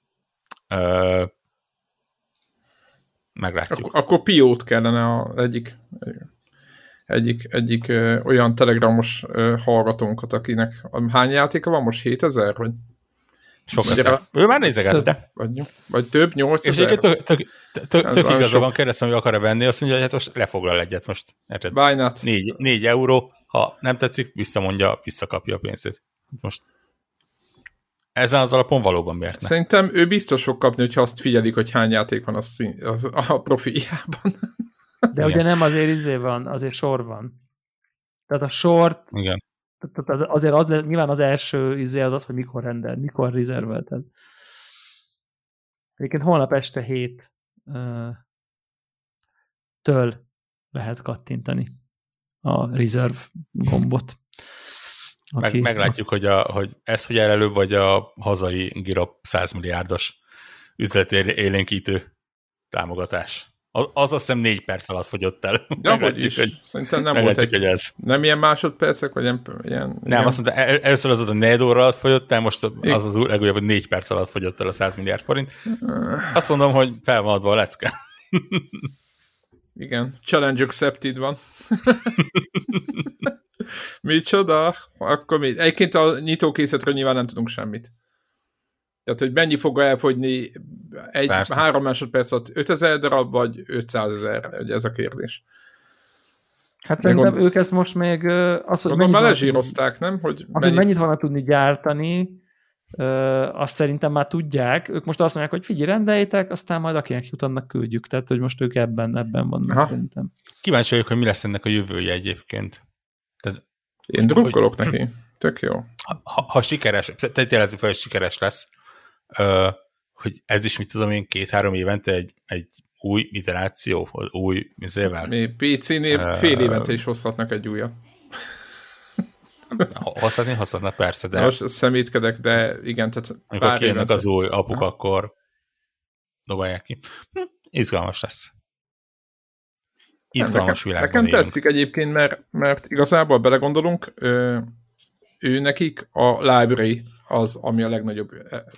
Ö, meglátjuk. Akkor, akkor piót kellene az egyik egyik, egyik ö, olyan telegramos ö, hallgatónkat, akinek hány játéka van most? 7000? Vagy, Sok lesz. Ő már nézegette. vagy, vagy több? És 8000? egyébként tök, tök, tök, tök igaza van, kérdeztem, hogy akar-e venni, azt mondja, hogy hát most lefoglal egyet most. Érted? Why not? Négy, négy euró, ha nem tetszik, visszamondja, visszakapja a pénzét. Most ezen az alapon valóban miért ne? Szerintem ő biztos fog kapni, hogyha azt figyelik, hogy hány játék van a, stream, az, a profiljában. De Igen. ugye nem azért izé van, azért sor van. Tehát a sort, Igen. tehát azért az, nyilván az első izé az az, hogy mikor rendel, mikor rezervelted. Egyébként holnap este hét ö, től lehet kattintani a reserve gombot. Meg, meglátjuk, hogy, a, hogy ez figyel előbb, vagy a hazai Girop 100 milliárdos üzleti élénkítő támogatás. Az, az azt hiszem négy perc alatt fogyott el. De ahogy is. hogy, Szerintem nem volt egy... hogy ez. Nem ilyen másodpercek, vagy ilyen... ilyen Nem, ilyen, azt mondta, el, először az a négy óra alatt fogyott el, most az az új- legújabb, hogy négy perc alatt fogyott el a 100 milliárd forint. Azt mondom, hogy fel van adva a lecke. Igen, challenge accepted van. <laughs> Micsoda? Akkor mi? Egyébként a nyitókészletről nyilván nem tudunk semmit. Tehát, hogy mennyi fog elfogyni egy Persze. három másodperc alatt 5000 darab, vagy 500 ezer? Ugye ez a kérdés. Hát szerintem gond- ők ezt most még az, hogy Gondolom mennyit, lezsírozták, nem? Hogy az, hogy mennyit vannak tudni gyártani, azt szerintem már tudják. Ők most azt mondják, hogy figyelj, rendeljétek, aztán majd akinek jut, annak küldjük. Tehát, hogy most ők ebben, ebben vannak Aha. szerintem. Kíváncsi vagyok, hogy mi lesz ennek a jövője egyébként. Tehát, Én drukkolok neki. Tök jó. ha, ha sikeres, tehát jelezzük fel, hogy sikeres lesz, hogy ez is, mit tudom én, két-három évente egy, egy új iteráció, új mizével. Mi PC-nél fél évente is hozhatnak egy újat. Hozhatni, hozhatna persze, de most szemétkedek, de igen, tehát amikor pár kijönnek az új apuk, Aha. akkor dobálják ki. Hm, izgalmas lesz. Izgalmas nekem, világban Nekem tetszik egyébként, mert, mert igazából belegondolunk, ő, ő nekik a library az, ami a legnagyobb.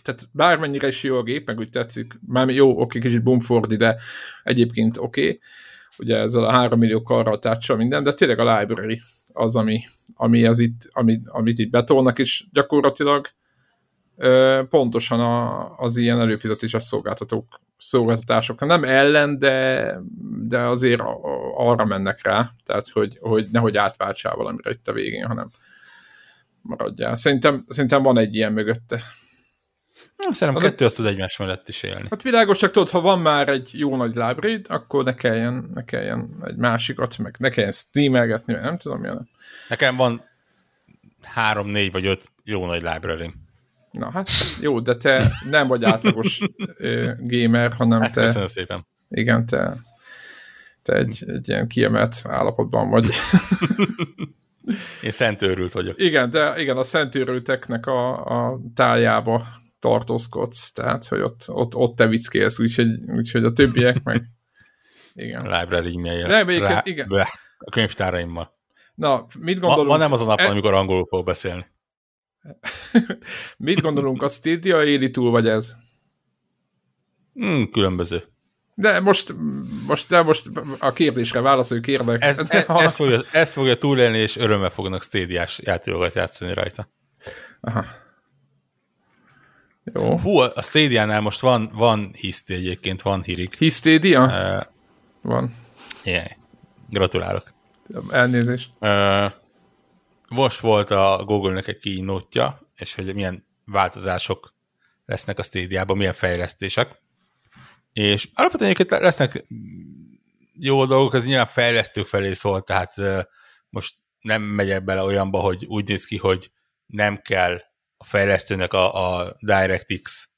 Tehát bármennyire is jó a gép, meg úgy tetszik, már jó, oké, kicsit bumfordi, de egyébként oké, ugye ezzel a 3 millió karral tácsa minden, de tényleg a library az, ami, ami az itt, ami, amit itt betolnak, és gyakorlatilag pontosan a, az ilyen előfizetéses szolgáltatók, szolgáltatások nem ellen, de, de azért arra mennek rá, tehát hogy, hogy nehogy átváltsál valamire itt a végén, hanem maradjál. Szerintem, szerintem van egy ilyen mögötte. Szerintem az kettő azt tud egymás mellett is élni. Hát világos, csak tudod, ha van már egy jó nagy library akkor ne kelljen, ne kelljen egy másikat, meg ne kelljen streamelgetni, nem tudom, milyen. Nekem van három, négy vagy öt jó nagy library Na hát jó, de te nem vagy átlagos gamer, hanem hát, te... Köszönöm szépen. Igen, te, te egy, egy ilyen kiemelt állapotban vagy. <laughs> Én szentőrült vagyok. Igen, de igen, a szentőrülteknek a, a tájába tartózkodsz, tehát, hogy ott, ott, ott te vickélsz, úgyhogy, úgyhogy a többiek meg... <laughs> Igen. Library e igen. Bleh, a könyvtáraimmal. Na, mit gondolunk? Ma, ma nem az a nap, e... amikor angolul fog beszélni. <laughs> mit gondolunk, a Stadia éli túl, vagy ez? Hmm, különböző. De most, most, de most a kérdésre válaszolj, kérlek. Ez, ez, ez, fogja, ez fogja túlélni, és örömmel fognak Stadia-s játékokat játszani rajta. Aha. Jó. Fú, a Stadia-nál most van, van hiszti egyébként, van hírik. Hisztédia? Uh, van. Igen. Gratulálok. Elnézést. Uh, most volt a Google-nek egy kínótja, és hogy milyen változások lesznek a Stadia-ban, milyen fejlesztések. És alapvetően egyébként lesznek jó dolgok, ez nyilván fejlesztők felé szól, tehát most nem megyek bele olyanba, hogy úgy néz ki, hogy nem kell a fejlesztőnek a, a DirectX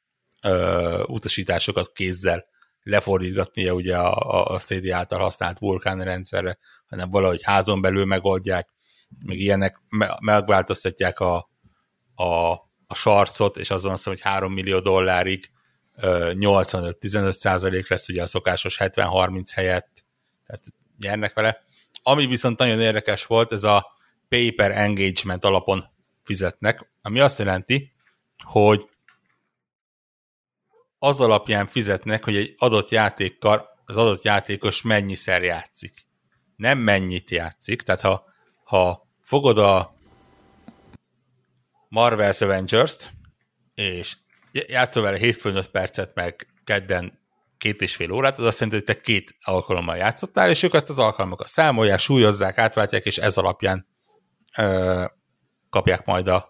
ö, utasításokat kézzel lefordítgatnia ugye a, a Stadia által használt vulkán rendszerre, hanem valahogy házon belül megoldják, még ilyenek megváltoztatják a, a, a sarcot, és azon azt hogy 3 millió dollárig 85-15 százalék lesz ugye a szokásos 70-30 helyett, tehát nyernek vele. Ami viszont nagyon érdekes volt, ez a paper engagement alapon fizetnek, ami azt jelenti, hogy az alapján fizetnek, hogy egy adott játékkal az adott játékos mennyiszer játszik. Nem mennyit játszik, tehát ha, ha fogod a Marvel's Avengers-t, és játszol vele hétfőn 5 percet, meg kedden két és fél órát, az azt jelenti, hogy te két alkalommal játszottál, és ők ezt az alkalmakat számolják, súlyozzák, átváltják, és ez alapján ö, kapják majd a,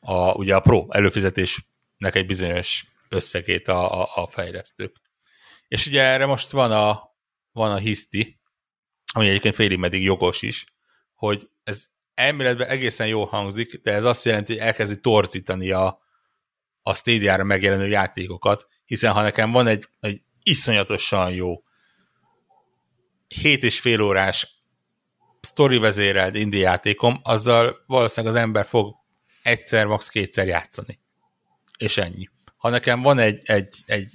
a, ugye a pro előfizetésnek egy bizonyos összegét a, a, a fejlesztők. És ugye erre most van a, van a hiszti, ami egyébként félig meddig jogos is, hogy ez elméletben egészen jól hangzik, de ez azt jelenti, hogy elkezdi torzítani a, a Stadia-ra megjelenő játékokat, hiszen ha nekem van egy, egy iszonyatosan jó 7 és fél órás story vezérelt indie játékom, azzal valószínűleg az ember fog egyszer, max. kétszer játszani. És ennyi. Ha nekem van egy, egy, egy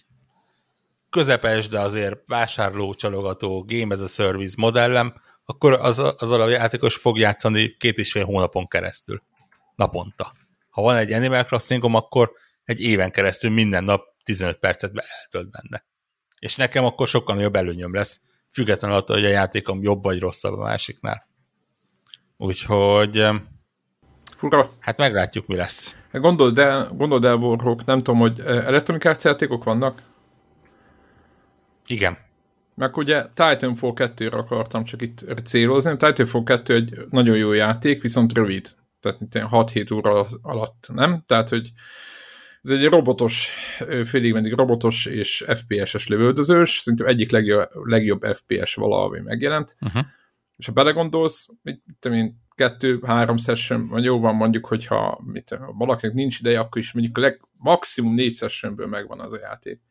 közepes, de azért vásárló, csalogató Game as a Service modellem, akkor az, az alapjátékos fog játszani két és fél hónapon keresztül. Naponta. Ha van egy Animal Crossingom, akkor egy éven keresztül minden nap 15 percet eltölt benne. És nekem akkor sokkal nagyobb előnyöm lesz, függetlenül attól, hogy a játékom jobb vagy rosszabb a másiknál. Úgyhogy Fura. Hát meglátjuk, mi lesz. Gondold el, gondold el, Warhawk, nem tudom, hogy elektronikás játékok vannak? Igen. Meg ugye Titanfall 2-re akartam csak itt célozni. Titanfall 2 egy nagyon jó játék, viszont rövid. Tehát 6-7 óra alatt, nem? Tehát, hogy ez egy robotos, félig meddig robotos és FPS-es lövöldözős, szerintem egyik legjobb, legjobb FPS valaha, ami megjelent. Uh-huh. És ha belegondolsz, mit, mit kettő-három session, vagy jó van mondjuk, hogyha mit, ha valakinek nincs ideje, akkor is mondjuk a leg, maximum négy sessionből megvan az a játék.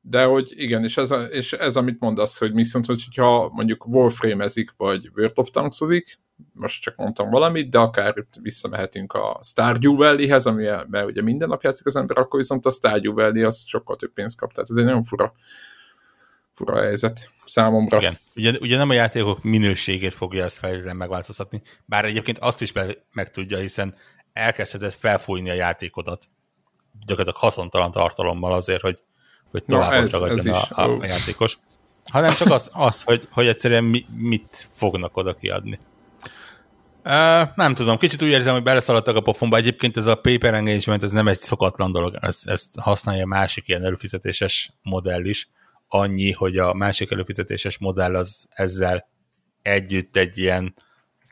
De hogy igen, és ez, a, és ez amit mondasz, hogy viszont, hogyha mondjuk Warframe-ezik, vagy World of Tanks-ozik, most csak mondtam valamit, de akár itt visszamehetünk a Stardew Valley-hez, ami, mert ugye minden nap játszik az ember, akkor viszont a Stardew Valley az sokkal több pénzt kap, tehát ez egy nagyon fura, fura helyzet számomra. Igen, ugye, ugye nem a játékok minőségét fogja ezt fejlődően megváltoztatni, bár egyébként azt is be, meg tudja, hiszen elkezdheted felfújni a játékodat gyakorlatilag haszontalan tartalommal azért, hogy, hogy tovább ez- ragadjon ez a, a, a játékos. Hanem csak az, az hogy, hogy egyszerűen mi, mit fognak oda kiadni. Nem tudom, kicsit úgy érzem, hogy beleszaladtak a pofonba. Egyébként ez a paper engagement, ez nem egy szokatlan dolog, ez, ezt használja másik ilyen előfizetéses modell is. Annyi, hogy a másik előfizetéses modell az ezzel együtt egy ilyen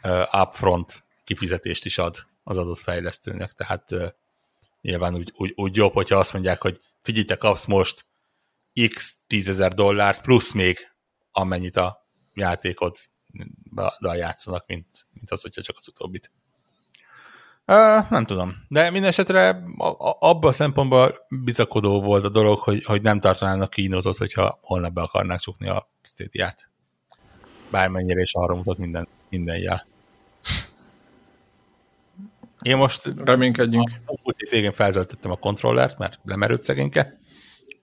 uh, upfront kifizetést is ad az adott fejlesztőnek. Tehát uh, nyilván úgy, úgy, úgy jobb, hogyha azt mondják, hogy figyelj, te kapsz most x tízezer dollárt, plusz még amennyit a játékod játszanak, mint, mint az, hogyha csak az utóbbit. Uh, nem tudom. De minden esetre abban a szempontból bizakodó volt a dolog, hogy, hogy nem tartanának kínotot, hogyha holnap be akarnák csukni a Stadia-t. Bármennyire is arra mutat minden, minden jel. Én most Reménykedjünk. a múlt végén feltöltöttem a kontrollert, mert lemerült szegényke,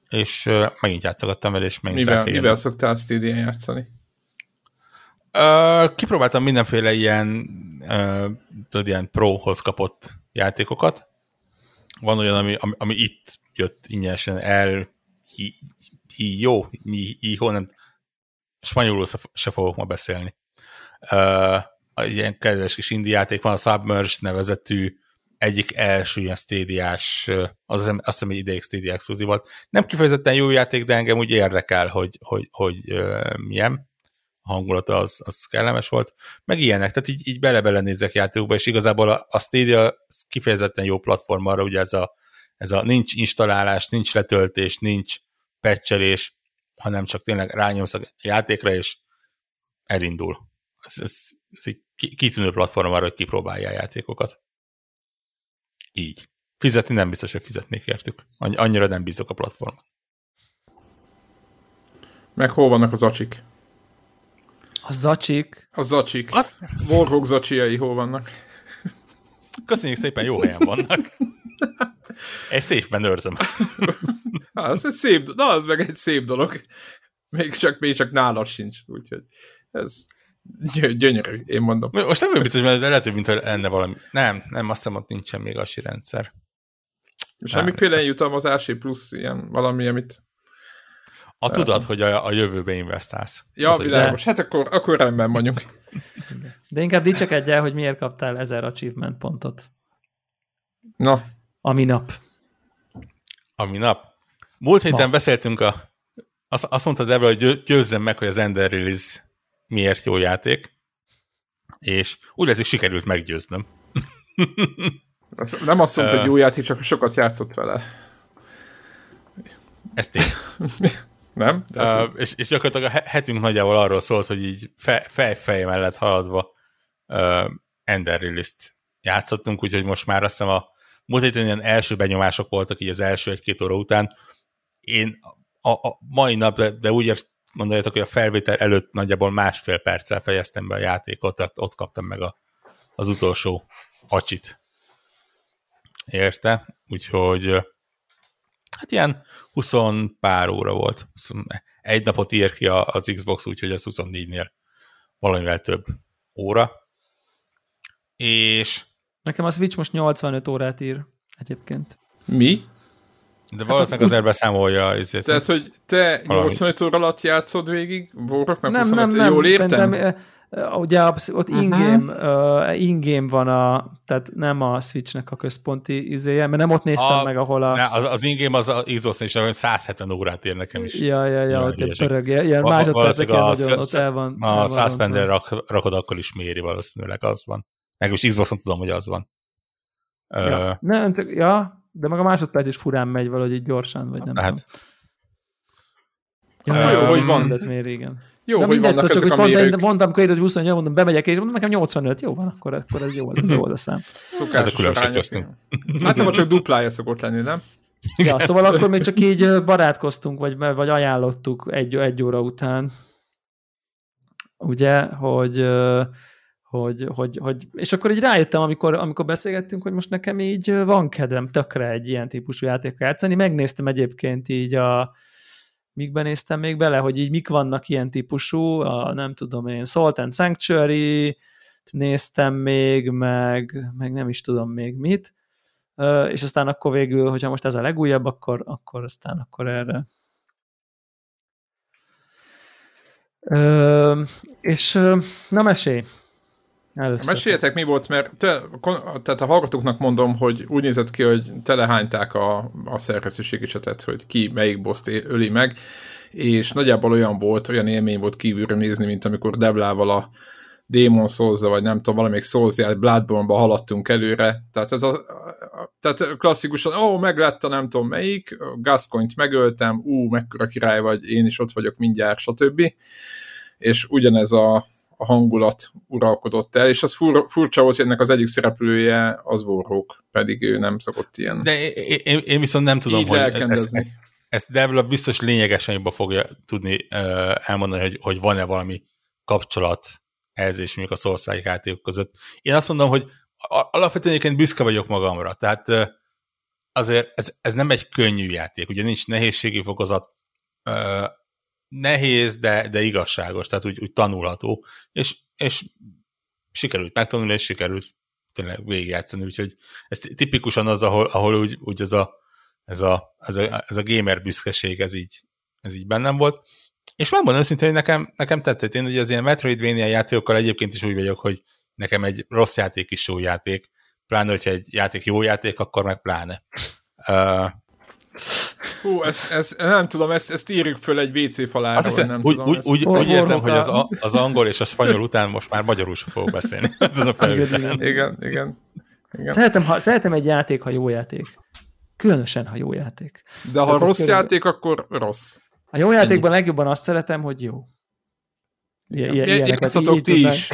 és megint játszogattam vele, és megint Mivel, mivel szoktál Stadia játszani? Kipróbáltam mindenféle ilyen, uh, tudod, ilyen pro-hoz kapott játékokat. Van olyan, ami, ami, ami itt jött ingyenesen el, hi, hi, jó, hi, hi, ho, nem, spanyolul se, fogok ma beszélni. Uh, egy ilyen kedves kis indie játék van, a Submerge nevezetű egyik első ilyen stédiás, az azt hiszem, hogy ideig Stadia exkluzív volt. Nem kifejezetten jó játék, de engem úgy érdekel, hogy, hogy, hogy uh, milyen hangulata az, az kellemes volt, meg ilyenek, tehát így, így bele-bele nézek játékokba, és igazából a, Stadia az kifejezetten jó platform arra, ugye ez a, ez a nincs installálás, nincs letöltés, nincs patchelés, hanem csak tényleg rányomsz a játékra, és elindul. Ez, ez, ez egy ki- kitűnő platform arra, hogy kipróbálja a játékokat. Így. Fizetni nem biztos, hogy fizetnék értük. Annyi- Annyira nem bízok a platformon. Meg hol vannak az acsik? A zacsik, A zacsik. Az, Warhawk zacsiai hol vannak? köszönjük szépen, jó helyen vannak. Egy széfben őrzöm. Há, az egy szép, na az meg egy szép dolog. Még csak, még csak nálad sincs, úgyhogy ez gy- gyönyörű, én mondom. Most nem vagyok biztos, mert lehet, hogy mintha lenne valami. Nem, nem, azt hiszem, ott nincsen még asi rendszer. Semmiféle persze. jutalmazási plusz ilyen valami, amit... A tudod, hogy a, a jövőbe investálsz. Ja, Az, világos. Hát akkor, akkor rendben vagyunk. de inkább dicsekedj el, hogy miért kaptál 1000 achievement pontot. Na, Ami nap. Ami nap. Múlt héten Ma. beszéltünk a... Azt, azt mondta Debra, hogy győ- győzzem meg, hogy az Ender Release miért jó játék. És úgy lesz, hogy sikerült meggyőznöm. <laughs> nem azt mondta, hogy jó játék, csak sokat játszott vele. Ez tény. <laughs> Nem? Uh, és, és gyakorlatilag a he- hetünk nagyjából arról szólt, hogy így fe, fej-fej mellett haladva uh, Ender Release-t játszottunk, úgyhogy most már azt hiszem a múlt héten ilyen első benyomások voltak így az első egy-két óra után. Én a, a mai nap, de, de úgy gondoljátok, hogy a felvétel előtt nagyjából másfél perccel fejeztem be a játékot, tehát ott kaptam meg a, az utolsó acsit. Érte? Úgyhogy hát ilyen 20 pár óra volt. 20 Egy napot ír ki a- az Xbox, úgyhogy az 24-nél valamivel több óra. És Nekem a Switch most 85 órát ír egyébként. mi? de valószínűleg azért beszámolja ezért. Tehát, hogy te Valami. 85 óra alatt játszod végig, Warhawk meg Nem, 25, nem, nem. jól értem? Szerintem, eh, ugye ott Mhm. in-game, uh, in-game van a, tehát nem a Switchnek a központi izéje, mert nem ott néztem A- meg, ahol a... Ne, az, az ingame az a Xbox is olyan 170 órát ér nekem is. Ja, ja, ja, ott egy pörög, ilyen másodperceken nagyon ott el van. A Suspender rak, rakod akkor is méri valószínűleg, az van. Meg most Xboxon tudom, hogy az van. Ja. Nem, csak, ja, de meg a másodperc is furán megy valahogy így gyorsan, vagy nem lehet. tudom. Ja, jó, hogy van. Mér, igen. Jó, de hogy mindegy, vannak szóval csak ezek hogy a mondtam, mérők. mondtam két, hogy 28, mondom, bemegyek, és mondom, nekem 85, jó van, akkor, akkor ez jó, ez jó az a szám. Szokásos Ez a különbség köztünk. Hát nem, csak duplája szokott lenni, nem? Ja, szóval akkor még csak így barátkoztunk, vagy, vagy ajánlottuk egy, egy óra után, ugye, hogy, hogy, hogy, hogy, és akkor így rájöttem, amikor, amikor beszélgettünk, hogy most nekem így van kedvem tökre egy ilyen típusú játékkal játszani. Megnéztem egyébként így a, mikben néztem még bele, hogy így mik vannak ilyen típusú, a nem tudom én, Salt and Sanctuary, néztem még, meg, meg nem is tudom még mit, és aztán akkor végül, hogyha most ez a legújabb, akkor, akkor aztán akkor erre. És na mesélj, Először. Meséljetek, mi volt, mert te, tehát a hallgatóknak mondom, hogy úgy nézett ki, hogy telehányták a, a szerkesztőségi csetet, hogy ki melyik boszt öli meg, és nagyjából olyan volt, olyan élmény volt kívülről nézni, mint amikor Deblával a Demon souls vagy nem tudom, valamelyik souls Bloodborne-ba haladtunk előre, tehát ez a, tehát klasszikusan, ó, oh, meglett a nem tudom melyik, Gascoint megöltem, ú, mekkora király vagy, én is ott vagyok mindjárt, stb. És ugyanez a, a hangulat uralkodott el, és az fur, furcsa volt, hogy ennek az egyik szereplője az Warhawk, pedig ő nem szokott ilyen. De én, én viszont nem tudom, hogy ezt, ezt, ezt Devla biztos lényegesen jobban fogja tudni elmondani, hogy, hogy van-e valami kapcsolat ez és mondjuk a szországi játékok között. Én azt mondom, hogy alapvetően egyébként büszke vagyok magamra, tehát azért ez, ez nem egy könnyű játék, ugye nincs nehézségi fokozat, nehéz, de, de igazságos, tehát úgy, úgy tanulható, és, és sikerült megtanulni, és sikerült tényleg végigjátszani, úgyhogy ez tipikusan az, ahol, ahol úgy, úgy ez, a, ez, a, ez, a, ez a gamer büszkeség, ez így, ez így bennem volt. És megmondom őszintén, hogy nekem, nekem tetszett. Én ugye az ilyen Metroidvania játékokkal egyébként is úgy vagyok, hogy nekem egy rossz játék is jó játék, pláne, hogyha egy játék jó játék, akkor meg pláne. Uh, Hú, ezt, ezt, nem tudom, ezt, ezt írjuk föl egy WC falára, Azt hiszem, nem úgy, tudom. Úgy, ezt. úgy, úgy érzem, hogy az, az angol és a spanyol után most már magyarul sem fogok beszélni. <laughs> Ezen a igen, igen, igen, igen. Szeretem, ha, szeretem egy játék, ha jó játék. Különösen, ha jó játék. De ha Tehát rossz játék, akkor rossz. A jó játékban legjobban azt szeretem, hogy jó. Ilyen, ilyen, Játszatok ti is.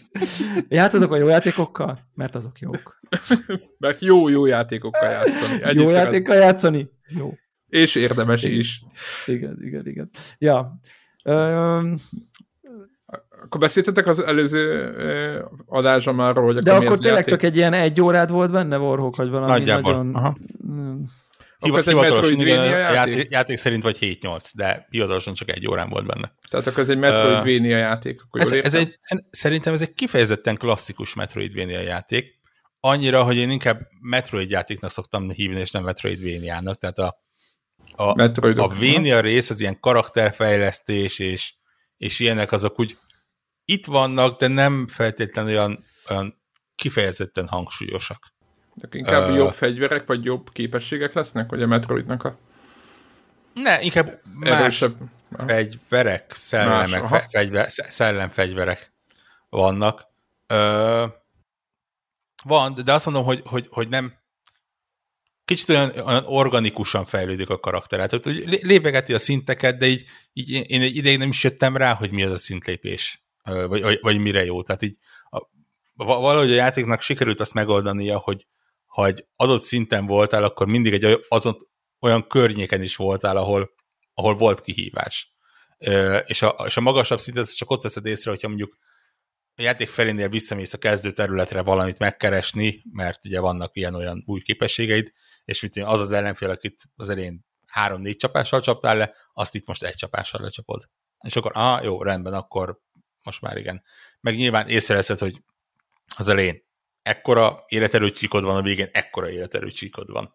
<laughs> Játszatok a jó játékokkal? Mert azok jók. <laughs> Mert jó, jó játékokkal játszani. Ennyit jó játékkal játszani? Jó. És érdemes igen. is. Igen, igen, igen. Ja. Um, akkor beszéltetek az előző adásra már hogy De akkor tényleg játék? csak egy ilyen egy órád volt benne, Warhawk, vagy valami Nagyjából. nagyon... Aha. Akkor ez egy Metroidvania játék? játék? Játék szerint vagy 7-8, de hivatalosan csak egy órán volt benne. Tehát akkor ez egy Metroidvania uh, játék. Akkor ez, ez egy, szerintem ez egy kifejezetten klasszikus Metroidvania játék, annyira, hogy én inkább Metroid játéknak szoktam hívni, és nem Metroidvania-nak, tehát a, a, a Vania rész az ilyen karakterfejlesztés, és, és ilyenek azok úgy itt vannak, de nem feltétlenül olyan, olyan kifejezetten hangsúlyosak. De inkább uh, jobb fegyverek, vagy jobb képességek lesznek, hogy a Metroidnak a... Ne, inkább más fegyverek, szellemek, más, fegyver, szellemfegyverek vannak. Uh, van, de azt mondom, hogy, hogy, hogy nem kicsit olyan, olyan organikusan fejlődik a karakter. Tehát, hogy lépegeti a szinteket, de így, így én egy ideig nem is jöttem rá, hogy mi az a szintlépés, vagy, vagy, vagy mire jó. Tehát így a, valahogy a játéknak sikerült azt megoldania, hogy ha egy adott szinten voltál, akkor mindig egy azon, olyan környéken is voltál, ahol, ahol volt kihívás. És a, és a magasabb szintet csak ott veszed észre, hogyha mondjuk a játék felénél visszamész a kezdő területre valamit megkeresni, mert ugye vannak ilyen-olyan új képességeid, és mit az az ellenfél, akit az elején három-négy csapással csaptál le, azt itt most egy csapással lecsapod. És akkor, ah, jó, rendben, akkor most már igen. Meg nyilván észreveszed, hogy az elején ekkora életerőcsíkod van, a végén ekkora életerőcsíkod van.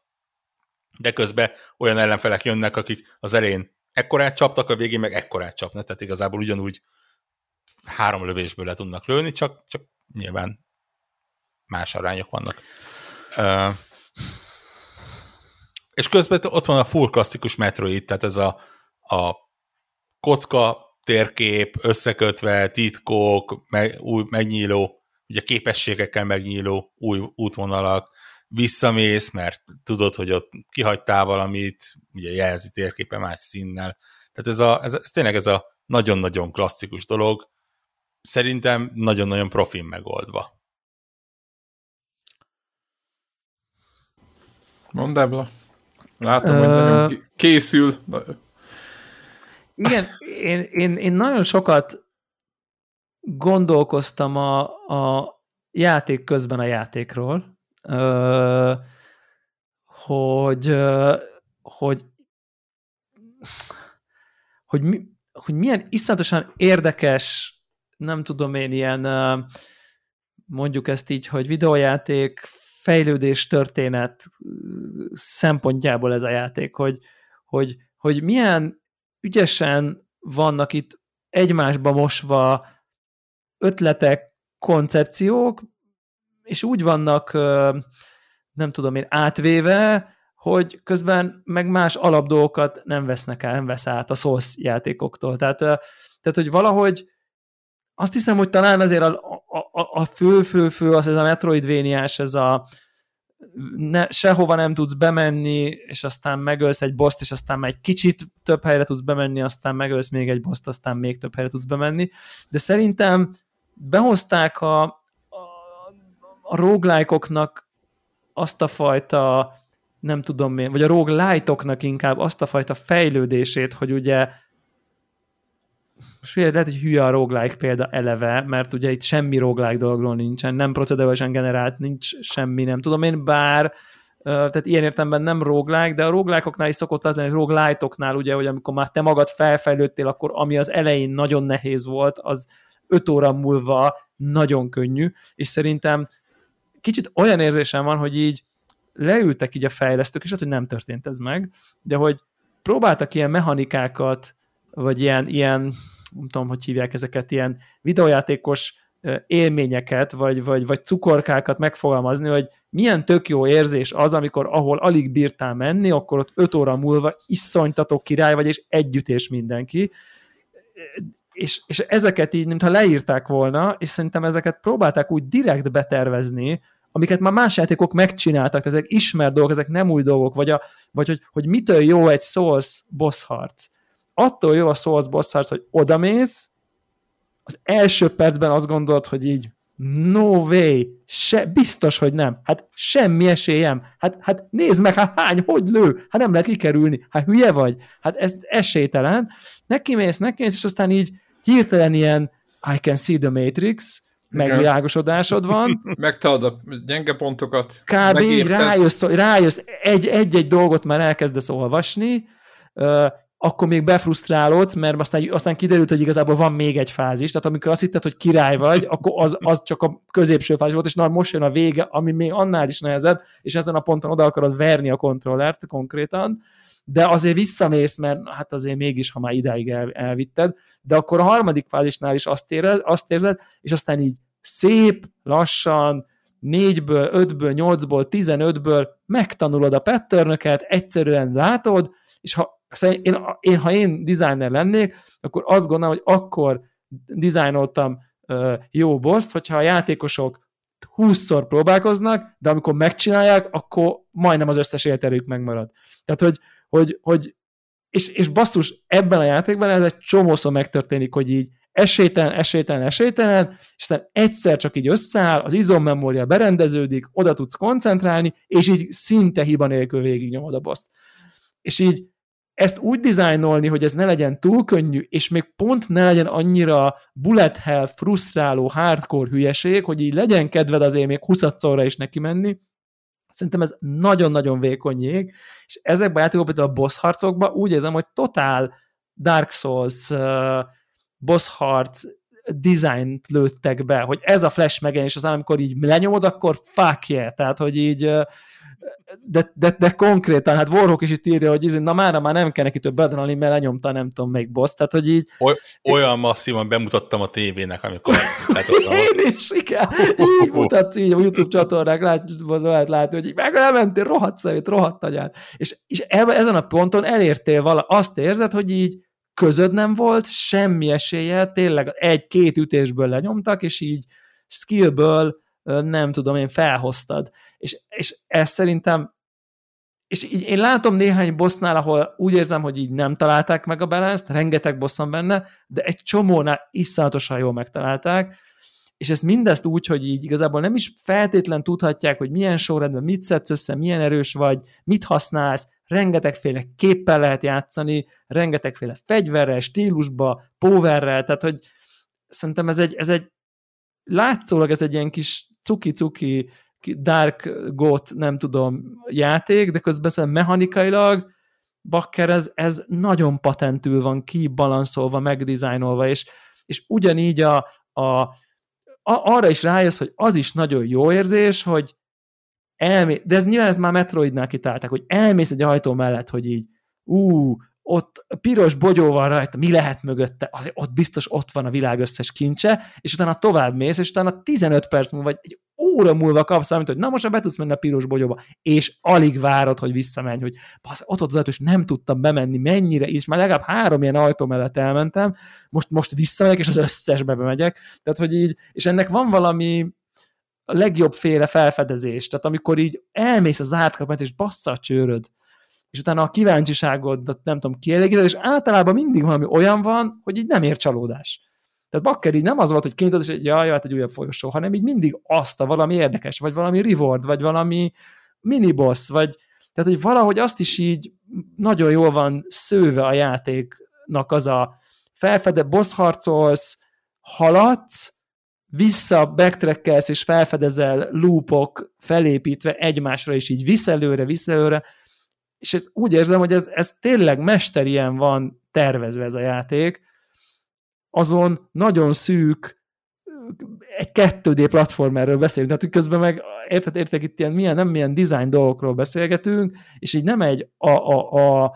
De közben olyan ellenfelek jönnek, akik az elején ekkorát csaptak, a végén meg ekkorát csapnak, tehát igazából ugyanúgy három lövésből le tudnak lőni, csak, csak nyilván más arányok vannak. És közben ott van a full klasszikus Metroid, tehát ez a, a kocka térkép, összekötve, titkok, meg, új, megnyíló ugye képességekkel megnyíló új útvonalak, visszamész, mert tudod, hogy ott kihagytál valamit, ugye jelzi térképe más színnel. Tehát ez, a, ez, ez tényleg ez a nagyon-nagyon klasszikus dolog, szerintem nagyon-nagyon profin megoldva. Mondd Ebla. Látom, hogy nagyon készül. Igen, én, én, én nagyon sokat gondolkoztam a, a játék közben a játékról, hogy, hogy, hogy, mi, hogy milyen iszonyatosan érdekes, nem tudom én, ilyen mondjuk ezt így, hogy videójáték fejlődés történet szempontjából ez a játék, hogy, hogy, hogy milyen ügyesen vannak itt egymásba mosva ötletek, koncepciók, és úgy vannak, nem tudom én, átvéve, hogy közben meg más alapdolgokat nem vesznek el, nem vesz át a Souls játékoktól. Tehát, tehát hogy valahogy azt hiszem, hogy talán azért a, a, a fő, fő, fő, az ez a Metroidvéniás, ez a ne, sehova nem tudsz bemenni, és aztán megölsz egy boszt, és aztán egy kicsit több helyre tudsz bemenni, aztán megölsz még egy boszt, aztán még több helyre tudsz bemenni. De szerintem behozták a, a, a roguelike-oknak azt a fajta nem tudom én, vagy a roguelite-oknak inkább azt a fajta fejlődését, hogy ugye most lehet, hogy hülye a roguelike példa eleve, mert ugye itt semmi roguelike dologról nincsen, nem procedurálisan generált, nincs semmi, nem tudom én, bár tehát ilyen értelemben nem roguelike, de a roguelike is szokott az lenni, hogy roguelite ugye, hogy amikor már te magad felfejlődtél, akkor ami az elején nagyon nehéz volt, az öt óra múlva nagyon könnyű, és szerintem kicsit olyan érzésem van, hogy így leültek így a fejlesztők, és hát, hogy nem történt ez meg, de hogy próbáltak ilyen mechanikákat, vagy ilyen, ilyen nem tudom, hogy hívják ezeket, ilyen videójátékos élményeket, vagy, vagy, vagy cukorkákat megfogalmazni, hogy milyen tök jó érzés az, amikor ahol alig bírtál menni, akkor ott öt óra múlva iszonytató király vagy, és együttés mindenki. És, és ezeket így, mintha leírták volna, és szerintem ezeket próbálták úgy direkt betervezni, amiket már más játékok megcsináltak, ezek ismert dolgok, ezek nem új dolgok, vagy, a, vagy hogy, hogy mitől jó egy Souls boss harc attól jó a Souls boss harc, hogy odamész, az első percben azt gondolod, hogy így no way, se, biztos, hogy nem. Hát semmi esélyem. Hát, hát nézd meg, hát hány, hogy lő? Hát nem lehet kikerülni. Hát hülye vagy? Hát ez esélytelen. Neki mész, neki mész, és aztán így hirtelen ilyen I can see the Matrix, megvilágosodásod van. <laughs> Megtalad a gyenge pontokat. Kb. rájössz, rájössz egy-egy dolgot már elkezdesz olvasni, akkor még befrusztrálódsz, mert aztán, aztán kiderült, hogy igazából van még egy fázis, tehát amikor azt hitted, hogy király vagy, akkor az, az csak a középső fázis volt, és na, most jön a vége, ami még annál is nehezebb, és ezen a ponton oda akarod verni a kontrollert konkrétan, de azért visszamész, mert hát azért mégis, ha már idáig el, elvitted, de akkor a harmadik fázisnál is azt érzed, azt érzed, és aztán így szép, lassan, négyből, ötből, nyolcból, tizenötből megtanulod a patternöket, egyszerűen látod, és ha én, én, ha én designer lennék, akkor azt gondolom, hogy akkor dizájnoltam jó boszt, hogyha a játékosok 20-szor próbálkoznak, de amikor megcsinálják, akkor majdnem az összes életerők megmarad. Tehát, hogy, hogy, hogy és, és basszus, ebben a játékban ez egy csomószor megtörténik, hogy így esélytelen, esélytelen, esélytelen, és aztán egyszer csak így összeáll, az izommemória berendeződik, oda tudsz koncentrálni, és így szinte hiba nélkül végignyomod a boszt. És így ezt úgy dizájnolni, hogy ez ne legyen túl könnyű, és még pont ne legyen annyira bullet hell, frusztráló, hardcore hülyeség, hogy így legyen kedved azért még 20 is neki menni, Szerintem ez nagyon-nagyon vékony jég, és ezekben a játékokban, például a boss harcokban úgy érzem, hogy totál Dark Souls uh, boss harc dizájnt lőttek be, hogy ez a flash megjelenés az, amikor így lenyomod, akkor fuck yeah, tehát hogy így uh, de, de, de konkrétan, hát Warhawk is itt írja, hogy izé, na már, már nem kell neki több adrenalin, mert lenyomta nem tudom még boss, tehát hogy így... Oly, olyan masszívan bemutattam a tévének, amikor <laughs> Én is, igen, így mutatsz így a YouTube csatornák, lát, lehet látni, hogy így meg elmentél, rohadt szemét, rohadt agyát. És, és ezen a ponton elértél vala, azt érzed, hogy így közöd nem volt, semmi esélye, tényleg egy-két ütésből lenyomtak, és így skillből nem tudom én, felhoztad. És, és ez szerintem és így én látom néhány bossnál, ahol úgy érzem, hogy így nem találták meg a balanst, rengeteg boss van benne, de egy csomónál iszonyatosan jól megtalálták, és ezt mindezt úgy, hogy így igazából nem is feltétlen tudhatják, hogy milyen sorrendben mit szedsz össze, milyen erős vagy, mit használsz, rengetegféle képpel lehet játszani, rengetegféle fegyverrel, stílusba, powerrel, tehát hogy szerintem ez egy, ez egy látszólag ez egy ilyen kis cuki-cuki Dark Got, nem tudom, játék, de közben mechanikailag bakker ez, ez nagyon patentül van kibalanszolva, megdizájnolva, és, és ugyanígy a, a arra is rájössz, hogy az is nagyon jó érzés, hogy elmé... de ez nyilván ez már Metroidnál kitálták, hogy elmész egy ajtó mellett, hogy így ú, ott piros bogyó van rajta, mi lehet mögötte, azért ott biztos ott van a világ összes kincse, és utána tovább mész, és utána 15 perc múlva, vagy egy óra múlva kapsz amit, hogy na most már be tudsz menni a piros bogyóba, és alig várod, hogy visszamenj, hogy basz, ott ott az és nem tudtam bemenni, mennyire is, már legalább három ilyen ajtó mellett elmentem, most, most visszamegyek, és az összesbe bemegyek, tehát hogy így, és ennek van valami, a legjobb féle felfedezés, tehát amikor így elmész az átkapet, és bassza a csőröd, és utána a kíváncsiságodat nem tudom kielégíteni, és általában mindig valami olyan van, hogy így nem ér csalódás. Tehát Bakker így nem az volt, hogy kinyitod, és egy, jaj, hát egy újabb folyosó, hanem így mindig azt a valami érdekes, vagy valami reward, vagy valami miniboss, vagy tehát, hogy valahogy azt is így nagyon jól van szőve a játéknak az a felfede, boss harcolsz, haladsz, vissza backtrackelsz és felfedezel loopok felépítve egymásra, és így visszelőre, visszelőre, és ez, úgy érzem, hogy ez, ez tényleg mesterien van tervezve ez a játék, azon nagyon szűk, egy 2D platformerről beszélünk, tehát közben meg érted, értek itt ilyen milyen, nem milyen design dolgokról beszélgetünk, és így nem egy a, a, a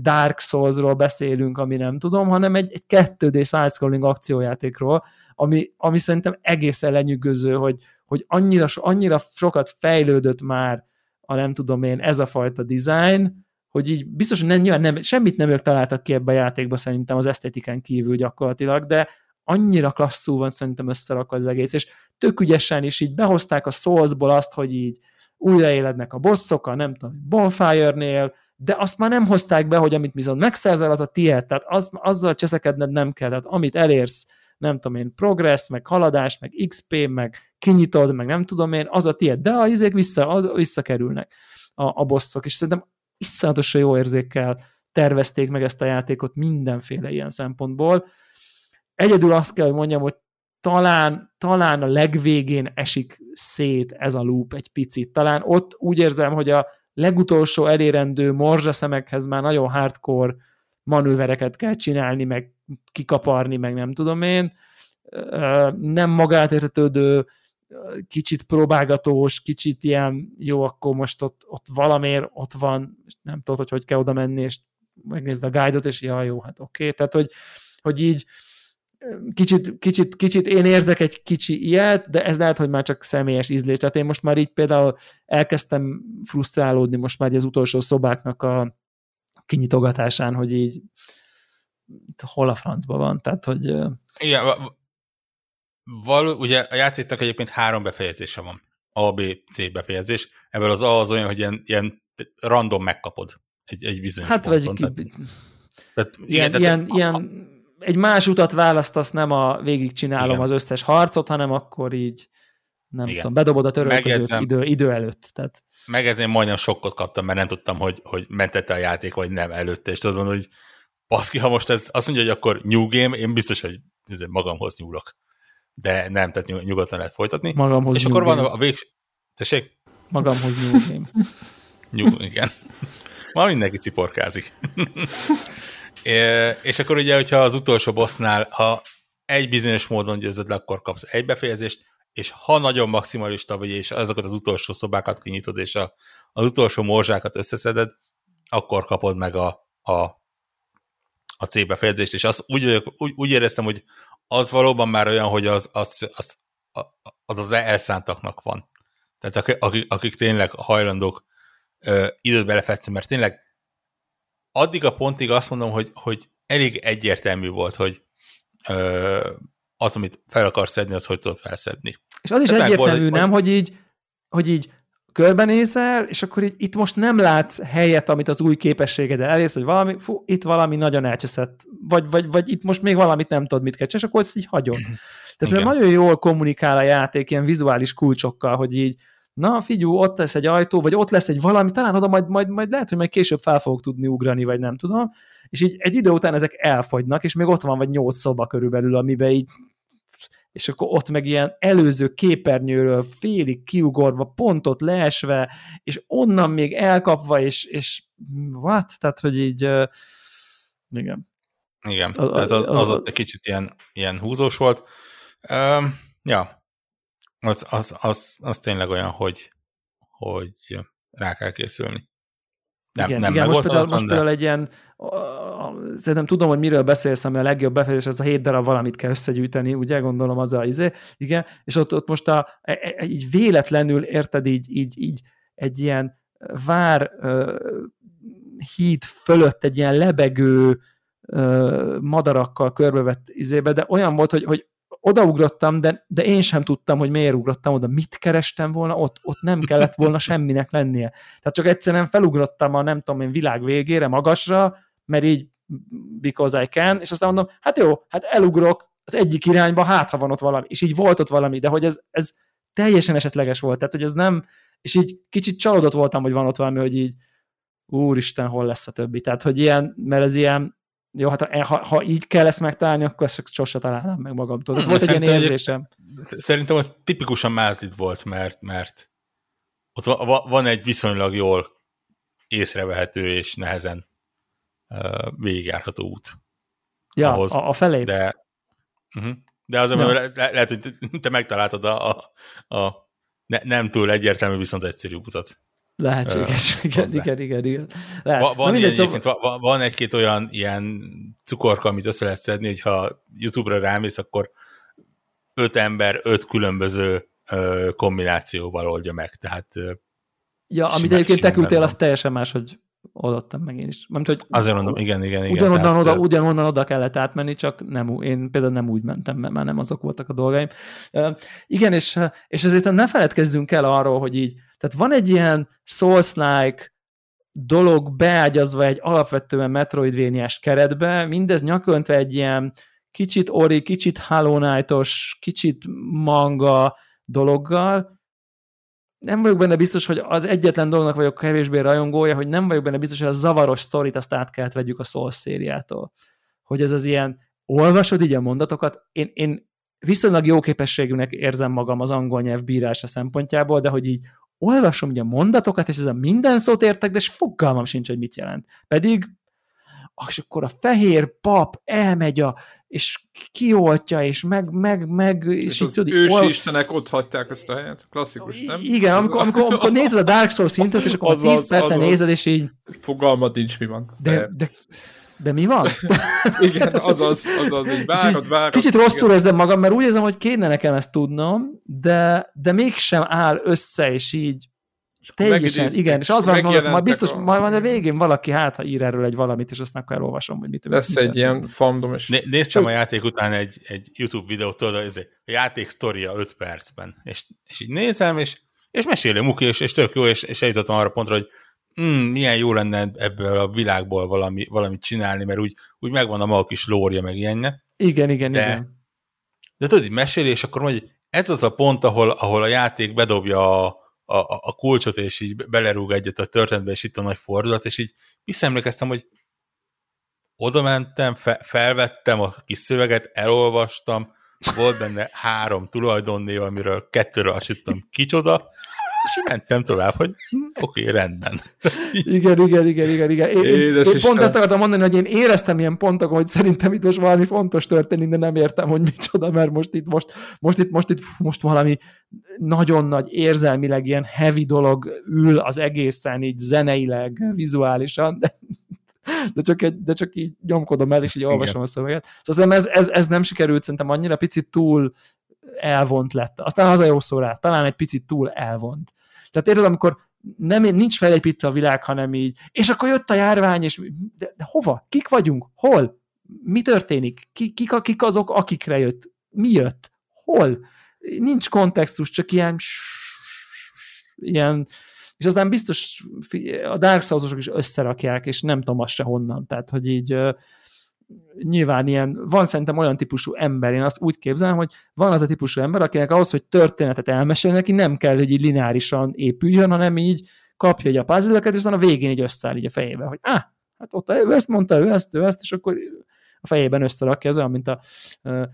Dark Souls-ról beszélünk, ami nem tudom, hanem egy, egy 2D side-scrolling akciójátékról, ami, ami szerintem egészen lenyűgöző, hogy, hogy annyira, annyira sokat fejlődött már a nem tudom én, ez a fajta design, hogy így biztos, hogy nem, nyilván nem, semmit nem ők találtak ki ebbe a játékba szerintem az esztétikán kívül gyakorlatilag, de annyira klasszul van szerintem összerakva az egész, és tök ügyesen is így behozták a Soulsból azt, hogy így újraélednek a bosszok, a nem tudom, Bonfire-nél, de azt már nem hozták be, hogy amit viszont megszerzel, az a tiéd, tehát az, azzal cseszekedned nem kell, tehát amit elérsz, nem tudom én, progress, meg haladás, meg XP, meg kinyitod, meg nem tudom én, az a tiéd, de a izék vissza, az, visszakerülnek a, a bosszok, és szerintem iszonyatosan jó érzékkel tervezték meg ezt a játékot mindenféle ilyen szempontból. Egyedül azt kell, hogy mondjam, hogy talán, talán a legvégén esik szét ez a loop egy picit. Talán ott úgy érzem, hogy a legutolsó elérendő morzsaszemekhez már nagyon hardcore manővereket kell csinálni, meg kikaparni, meg nem tudom én. Nem magát értetődő, kicsit próbálgatós, kicsit ilyen, jó, akkor most ott, ott valamiért ott van, és nem tudod, hogy hogy kell oda menni, és megnézd a guide-ot, és ja, jó, hát oké. Okay. Tehát, hogy, hogy így kicsit, kicsit, kicsit én érzek egy kicsi ilyet, de ez lehet, hogy már csak személyes ízlés. Tehát én most már így például elkezdtem frusztrálódni most már az utolsó szobáknak a kinyitogatásán, hogy így hol a francba van. Tehát, hogy... Igen, val, ugye a játéknak egyébként három befejezése van. A, B, C befejezés. Ebből az A az olyan, hogy ilyen, ilyen random megkapod egy, egy bizonyos Hát ponton. vagy tehát, tehát, ilyen, igen, ilyen, a, ilyen, egy más utat választasz, nem a végigcsinálom igen. az összes harcot, hanem akkor így nem igen. tudom, bedobod a törölközőt idő, idő előtt. Tehát. Meg ezért majdnem sokkot kaptam, mert nem tudtam, hogy, hogy mentette a játék, vagy nem előtte, és tudod hogy baszki, ha most ez azt mondja, hogy akkor new game, én biztos, hogy magamhoz nyúlok de nem, tehát nyugodtan lehet folytatni. Magamhoz És akkor van a, végső... Tessék? Magamhoz nyúlgém. <laughs> Nyug, igen. Ma mindenki ciporkázik. <laughs> é, és akkor ugye, hogyha az utolsó bossnál, ha egy bizonyos módon győzöd le, akkor kapsz egy befejezést, és ha nagyon maximalista vagy, és azokat az utolsó szobákat kinyitod, és a, az utolsó morzsákat összeszeded, akkor kapod meg a, a, a C befejezést, és azt úgy, úgy, úgy éreztem, hogy az valóban már olyan, hogy az az, az, az, az elszántaknak van. Tehát akik, akik tényleg hajlandók ö, időt belefetszni, mert tényleg addig a pontig azt mondom, hogy, hogy elég egyértelmű volt, hogy ö, az, amit fel akarsz szedni, az hogy tudod felszedni. És az is Tehát egyértelmű, volt, nem, hogy így, hogy így körbenézel, és akkor így, itt most nem látsz helyet, amit az új képességed elérsz, hogy valami, fú, itt valami nagyon elcseszett, vagy, vagy, vagy itt most még valamit nem tudod, mit kell és akkor ezt így hagyod. Tehát ez nagyon jól kommunikál a játék ilyen vizuális kulcsokkal, hogy így, na figyú, ott lesz egy ajtó, vagy ott lesz egy valami, talán oda majd, majd, majd lehet, hogy majd később fel fogok tudni ugrani, vagy nem tudom, és így egy idő után ezek elfogynak, és még ott van vagy nyolc szoba körülbelül, amiben így és akkor ott meg ilyen előző képernyőről félig kiugorva, pontot leesve, és onnan még elkapva, és, és what? Tehát, hogy így igen. Igen, a, tehát az, az, az ott egy kicsit ilyen, ilyen húzós volt. Um, Ja, az, az, az, az tényleg olyan, hogy, hogy rá kell készülni. Nem, igen, nem igen most, például, most de... például egy ilyen, szerintem tudom, hogy miről beszélsz, ami a legjobb befejezés, az a hét darab valamit kell összegyűjteni, ugye, gondolom az a izé, igen, és ott, ott most a, e, e, így véletlenül, érted, így, így, így egy ilyen vár híd fölött egy ilyen lebegő madarakkal körbevett izébe, de olyan volt, hogy, hogy odaugrottam, de, de én sem tudtam, hogy miért ugrottam oda, mit kerestem volna, ott, ott nem kellett volna semminek lennie. Tehát csak egyszerűen felugrottam a nem tudom én világ végére, magasra, mert így because I can, és aztán mondom, hát jó, hát elugrok az egyik irányba, hát ha van ott valami, és így volt ott valami, de hogy ez, ez teljesen esetleges volt, tehát hogy ez nem, és így kicsit csalódott voltam, hogy van ott valami, hogy így úristen, hol lesz a többi. Tehát, hogy ilyen, mert ez ilyen, jó, hát ha, ha így kell ezt megtalálni, akkor ezt sose találnám meg magamtól. Tehát volt egy ilyen érzésem. Szerintem ott tipikusan mázlit volt, mert, mert ott van egy viszonylag jól észrevehető és nehezen uh, végigjárható út. Ja, ahhoz, a, a felé. De, uh-huh. de az, ja. le, le, lehet, hogy te megtaláltad a, a, a ne, nem túl egyértelmű, viszont egyszerű utat. Lehetséges, igen, igen, igen, igen. Lehet. Va, van, mindegy, ilyen, szóval... van, van egy-két olyan ilyen cukorka, amit össze lehet szedni, hogyha YouTube-ra rámész, akkor öt ember, öt különböző uh, kombinációval oldja meg, tehát Ja, amit egyébként te küldtél, az teljesen más, hogy oldottam meg én is. Mert, hogy Azért mondom, igen, igen, igen. Ugyanonnan, tehát, oda, ugyanonnan oda kellett átmenni, csak nem, én például nem úgy mentem, mert már nem azok voltak a dolgaim. Uh, igen, és, és ezért ne feledkezzünk el arról, hogy így, tehát van egy ilyen Souls-like dolog beágyazva egy alapvetően Metroidvania-s keretbe, mindez nyaköntve egy ilyen kicsit ori, kicsit Hollow Knight-os, kicsit manga dologgal, nem vagyok benne biztos, hogy az egyetlen dolognak vagyok kevésbé rajongója, hogy nem vagyok benne biztos, hogy a zavaros sztorit azt át kellett vegyük a Souls szériától. Hogy ez az ilyen, olvasod így a mondatokat, én, én viszonylag jó képességűnek érzem magam az angol nyelv bírása szempontjából, de hogy így olvasom ugye a mondatokat, és ez a minden szót értek, de és fogalmam sincs, hogy mit jelent. Pedig és akkor a fehér pap elmegy a, és kioltja, és meg, meg, meg, és, és így tudod, ősi ol... istenek ott hagyták ezt a helyet, klasszikus, nem? Igen, amikor, amikor, amikor nézed a Dark Souls szintet, és akkor <laughs> az, 10 percen nézed, és így... Fogalmat nincs, mi van. De, de, de mi van? <laughs> igen, azaz, azaz, így várod, várod. Kicsit rosszul érzem magam, mert úgy érzem, hogy kéne nekem ezt tudnom, de, de mégsem áll össze, és így Teljesen, igen, és az van, hogy majd biztos, a... majd a végén valaki hát, ha ír erről egy valamit, és aztán akkor elolvasom, hogy mit Lesz mit egy ilyen fandom. És... Né- néztem Csak... a játék után egy, egy YouTube videót, tudod, ez a játék sztoria 5 percben, és, és így nézem, és, és mesélő Muki, és, és tök jó, és, és eljutottam arra pontra, hogy mm, milyen jó lenne ebből a világból valami, valamit csinálni, mert úgy, úgy megvan a maga kis lória, meg ilyenne. Igen, igen, de, igen. De tudod, így meséli, és akkor mondja, ez az a pont, ahol, ahol a játék bedobja a, a, a kulcsot, és így belerúg egyet a történetbe, és itt a nagy fordulat, és így visszaemlékeztem, hogy oda mentem, fe, felvettem a kis szöveget, elolvastam, volt benne három tulajdonnév, amiről kettőről azt tudtam kicsoda, és így mentem tovább, hogy hm, oké, okay, rendben. igen, igen, igen, igen, igen. Én, én, én pont ezt akartam mondani, hogy én éreztem ilyen pontokon, hogy szerintem itt most valami fontos történik, de nem értem, hogy micsoda, mert most itt, most, most itt, most itt, most valami nagyon nagy érzelmileg ilyen heavy dolog ül az egészen, így zeneileg, vizuálisan, de de csak, egy, de csak így nyomkodom el, és így olvasom Igen. a szöveget. Szóval ez, ez, ez nem sikerült, szerintem annyira picit túl elvont lett. Aztán az a jó szó rá, talán egy picit túl elvont. Tehát érted, amikor nem, nincs felépítve a világ, hanem így, és akkor jött a járvány, és de, de hova? Kik vagyunk? Hol? Mi történik? Kik, kik, kik azok, akikre jött? Mi jött? Hol? Nincs kontextus, csak ilyen ilyen, és aztán biztos a Dark souls is összerakják, és nem tudom azt se honnan, tehát, hogy így nyilván ilyen, van szerintem olyan típusú ember, én azt úgy képzelem, hogy van az a típusú ember, akinek ahhoz, hogy történetet elmesél neki, nem kell, hogy így lineárisan épüljön, hanem így kapja egy a puzzle és aztán a végén így összeáll így a fejébe, hogy ah, hát ott ő ezt mondta, ő ezt, ő ezt, és akkor a fejében összerakja, ez olyan, mint a,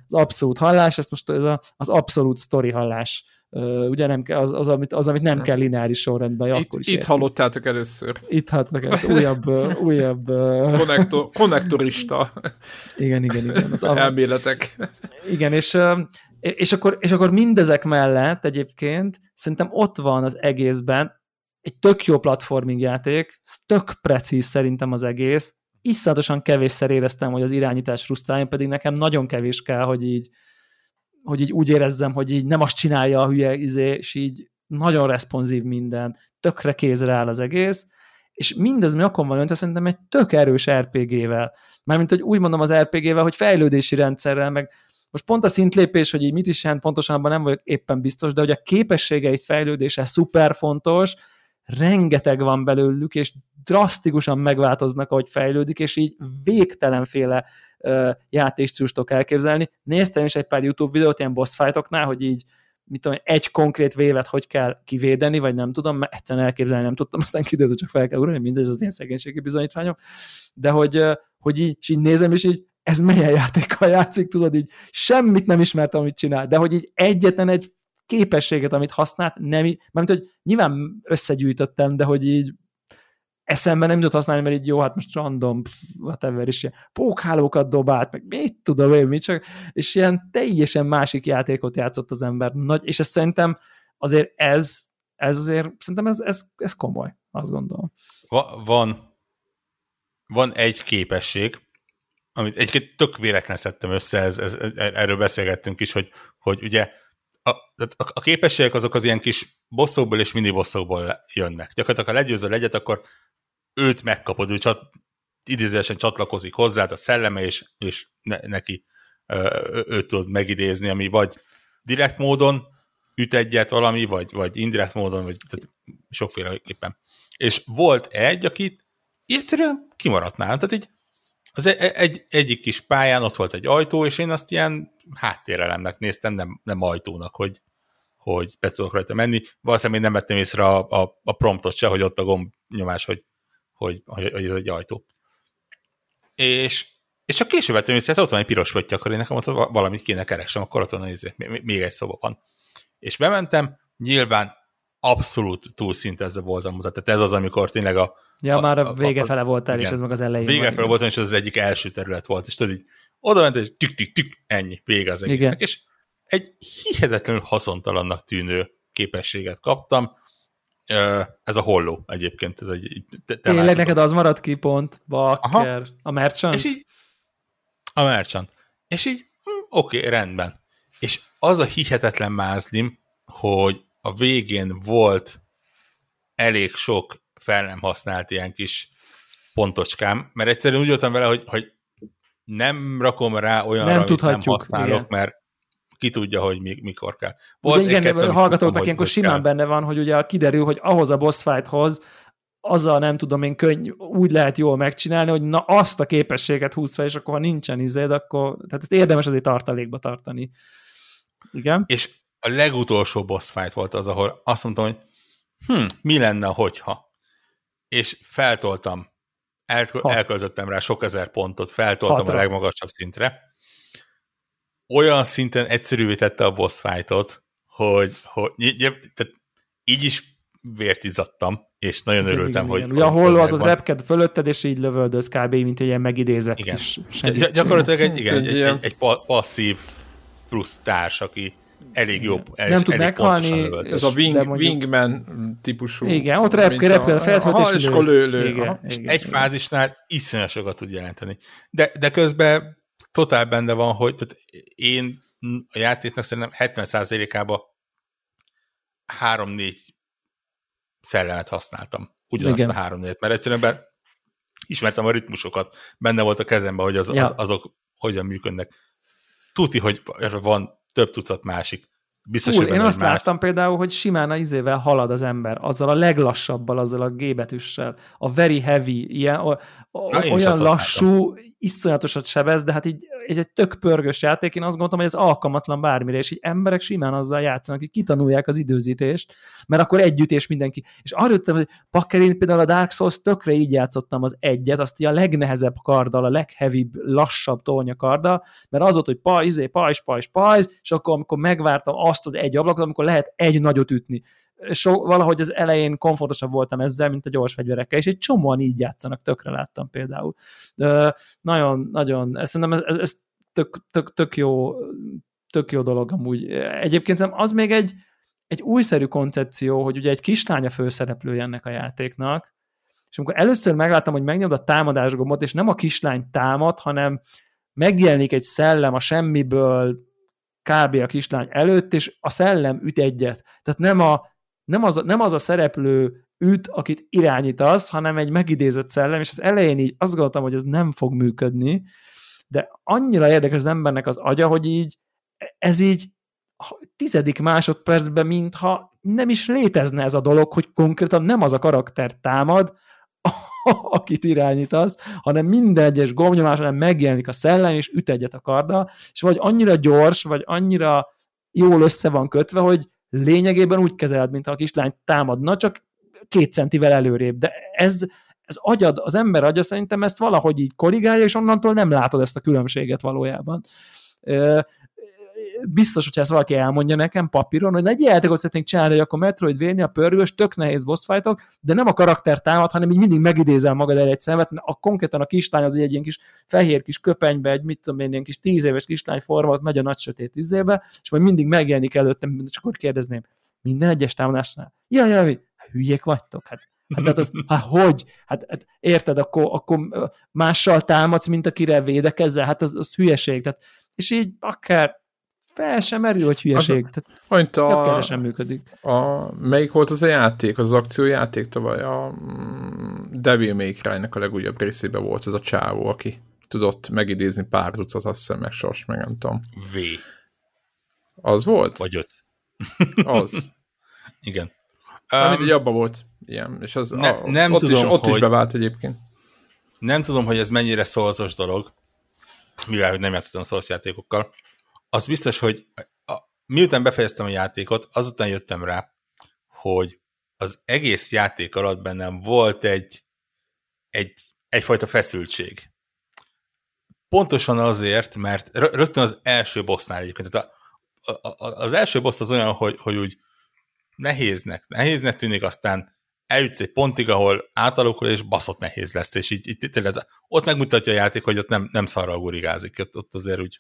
az abszolút hallás, ezt most ez a, az abszolút story hallás ugye nem az, az, amit, az, amit nem kell lineáris sorrendben, itt, akkor is Itt hallottátok először. Itt hallottátok először, újabb... <laughs> újabb Konnektor, konnektorista igen, igen, igen. Az elméletek. Igen, és És akkor, és akkor mindezek mellett egyébként szerintem ott van az egészben egy tök jó platforming játék, tök precíz szerintem az egész, iszonyatosan kevésszer éreztem, hogy az irányítás frusztráljon, pedig nekem nagyon kevés kell, hogy így, hogy így úgy érezzem, hogy így nem azt csinálja a hülye izé, és így nagyon responsív minden, tökre kézre áll az egész, és mindez mi akkor van öntve szerintem egy tök erős RPG-vel. Mármint, hogy úgy mondom az RPG-vel, hogy fejlődési rendszerrel, meg most pont a szintlépés, hogy így mit is jelent, pontosan abban nem vagyok éppen biztos, de hogy a képességeit fejlődése szuper fontos, rengeteg van belőlük, és drasztikusan megváltoznak, ahogy fejlődik, és így végtelenféle uh, játékstílustok elképzelni. Néztem is egy pár YouTube videót ilyen boss fightoknál, hogy így mit tudom, egy konkrét vévet hogy kell kivédeni, vagy nem tudom, mert egyszerűen elképzelni nem tudtam, aztán kiderült, csak fel kell ugrani, mindez az én szegénységi bizonyítványom, de hogy, hogy így, és így nézem, és így ez milyen játékkal játszik, tudod, így semmit nem ismertem, amit csinál, de hogy így egyetlen egy képességet, amit használt, nem, mert hogy nyilván összegyűjtöttem, de hogy így eszembe nem jutott használni, mert így jó, hát most random, pff, whatever, és ilyen pókhálókat dobált, meg mit tudom én, mit csak, és ilyen teljesen másik játékot játszott az ember, nagy, és ez szerintem azért ez, ez azért, szerintem ez, ez, ez komoly, azt gondolom. Va, van, van egy képesség, amit egyébként tök véletlen szedtem össze, ez, ez, erről beszélgettünk is, hogy, hogy ugye a, a, a képességek azok az ilyen kis bosszokból és mini bosszokból jönnek. Gyakorlatilag, ha legyőzöl egyet, akkor őt megkapod, ő csat, idézősen csatlakozik hozzád a szelleme, és, és ne, neki őt tudod megidézni, ami vagy direkt módon üt egyet valami, vagy, vagy indirekt módon, vagy tehát sokféleképpen. És volt egy, akit egyszerűen kimaradt nálam. Tehát így az egy, egy, egyik kis pályán ott volt egy ajtó, és én azt ilyen háttérelemnek néztem, nem, nem ajtónak, hogy, hogy be tudok rajta menni. Valószínűleg nem vettem észre a, a, a promptot se, hogy ott a gomb nyomás, hogy, hogy, hogy, hogy ez egy ajtó. És, és csak később vettem észre, hogy ott van egy piros pötty, akkor én nekem ott valamit kéne keresem, akkor ott van még egy szoba van. És bementem, nyilván abszolút túlszintezve voltam hozzá. Tehát ez az, amikor tényleg a... Ja, a, már a vége a, fele voltál, igen, és ez meg az elején. Vége fele voltam, és ez az egyik első terület volt, és tudod így, oda ment, és tük, tük, tük, ennyi, vége az egésznek. Igen. És egy hihetetlenül haszontalannak tűnő képességet kaptam, ez a holló egyébként. Ez egy, te, te Tényleg neked az maradt ki pont, bakker, Aha. a merchant? És így, a merchant. És így, hm, oké, okay, rendben. És az a hihetetlen mázlim, hogy a végén volt elég sok fel nem használt ilyen kis pontocskám, mert egyszerűen úgy voltam vele, hogy, hogy nem rakom rá olyanra, nem amit nem használok, igen. mert ki tudja, hogy mi, mikor kell. Volt ugye, igen, a hallgatóknak ilyenkor simán kell. benne van, hogy ugye kiderül, hogy ahhoz a boss fighthoz azzal nem tudom én könny, úgy lehet jól megcsinálni, hogy na azt a képességet húz fel, és akkor ha nincsen izéd, akkor tehát ezt érdemes azért tartalékba tartani. Igen. És a legutolsó boss fight volt az, ahol azt mondtam, hogy hm, mi lenne, hogyha? És feltoltam, el, elköltöttem rá sok ezer pontot, feltoltam Hatra. a legmagasabb szintre. Olyan szinten egyszerűvé tette a boss fightot, hogy, hogy tehát így is vért izzadtam, és nagyon igen, örültem, igen, hogy... Igen. Ugye, ahol az ott repked fölötted, és így lövöldöz kb. mint egy ilyen megidézett igen. kis... Gy- gyakorlatilag egy, igen, egy, egy, egy, egy passzív plusz társ, aki elég jobb. El, nem tud meghalni. Ez a wing, mondjuk... wingman típusú. Igen, ott repke, repke, feltöltés. És akkor lő, lő. Igen, igen, egy igen. fázisnál iszonyosokat tud jelenteni. De, de közben totál benne van, hogy tehát én a játéknak szerintem 70%-ában 3-4 szellemet használtam. Ugyanazt Igen. a három mert egyszerűen be, ismertem a ritmusokat, benne volt a kezemben, hogy az, ja. az, azok hogyan működnek. Tuti, hogy van több tucat másik. Biztos, Úr, én azt más. láttam például, hogy simán a izével halad az ember, azzal a leglassabbal, azzal a G betűssel, a very heavy, ilyen, a, a, Na, olyan lassú, iszonyatosat sebez, de hát így egy, egy tök pörgős játék, én azt gondoltam, hogy ez alkalmatlan bármire, és így emberek simán azzal játszanak, hogy kitanulják az időzítést, mert akkor együtt és mindenki. És arra jöttem, hogy Pakker, én például a Dark Souls tökre így játszottam az egyet, azt a legnehezebb karddal, a legheavibb, lassabb tolnya karddal, mert az volt, hogy pa, izé, pajs, pajs, és akkor amikor megvártam azt az egy ablakot, amikor lehet egy nagyot ütni, so, valahogy az elején komfortosabb voltam ezzel, mint a gyors fegyverekkel, és egy csomóan így játszanak, tökre láttam például. De nagyon, nagyon, szerintem ez, ez tök, tök, tök jó tök jó dolog amúgy. Egyébként az még egy, egy újszerű koncepció, hogy ugye egy kislánya főszereplője ennek a játéknak, és amikor először megláttam, hogy megnyomod a támadás gombot, és nem a kislány támad, hanem megjelenik egy szellem a semmiből kb. a kislány előtt, és a szellem üt egyet. Tehát nem, a, nem, az, nem az a szereplő üt, akit irányítasz, hanem egy megidézett szellem, és az elején így azt gondoltam, hogy ez nem fog működni, de annyira érdekes az embernek az agya, hogy így ez így tizedik másodpercben, mintha nem is létezne ez a dolog, hogy konkrétan nem az a karakter támad, <laughs> akit irányítasz, hanem minden egyes gombnyomás, hanem megjelenik a szellem, és üt egyet a karda, és vagy annyira gyors, vagy annyira jól össze van kötve, hogy lényegében úgy kezeled, mintha a kislány támadna, csak két centivel előrébb. De ez, ez agyad, az ember agya szerintem ezt valahogy így korrigálja, és onnantól nem látod ezt a különbséget valójában biztos, hogyha ezt valaki elmondja nekem papíron, hogy egy játékot szeretnénk csinálni, hogy akkor a pörgős, tök nehéz boss fightok, de nem a karakter támad, hanem így mindig megidézel magad el egy szemet, a konkrétan a kislány az egy ilyen kis fehér kis köpenybe, egy mit tudom én, ilyen kis tíz éves kislány forma, megy a nagy sötét izébe, és majd mindig megjelenik előttem, és akkor kérdezném, minden egyes támadásnál. Ja, ja, hát hülyék vagytok, hát Hát, hát, az, hát hogy? Hát, hát érted, akkor, akkor mással támadsz, mint akire védekezzel? Hát az, az hülyeség. Tehát, és így akár fel sem merül, hogy hülyeség. Az, Tehát a, sem működik. A, melyik volt az a játék, az, az akciójáték tavaly? A mm, Devil May Cry-nek a legújabb részében volt ez a csávó, aki tudott megidézni pár tucat, azt hiszem, meg sors, meg nem tudom. V. Az volt? Vagy öt. Az. <laughs> Igen. Um, mindegy, abba volt ilyen, és az ne, a, nem ott, tudom, is, ott hogy, is bevált egyébként. Nem tudom, hogy ez mennyire szolzos dolog, mivel hogy nem játszottam szolos játékokkal, az biztos, hogy a, miután befejeztem a játékot, azután jöttem rá, hogy az egész játék alatt bennem volt egy, egy egyfajta feszültség. Pontosan azért, mert rögtön az első bossnál egyébként, tehát a, a, a, az első boss az olyan, hogy, hogy úgy nehéznek, nehéznek tűnik, aztán eljutsz egy pontig, ahol átalakul, és baszott nehéz lesz, és így, így tényleg, ott megmutatja a játék, hogy ott nem, nem szarral gurigázik, ott, ott azért úgy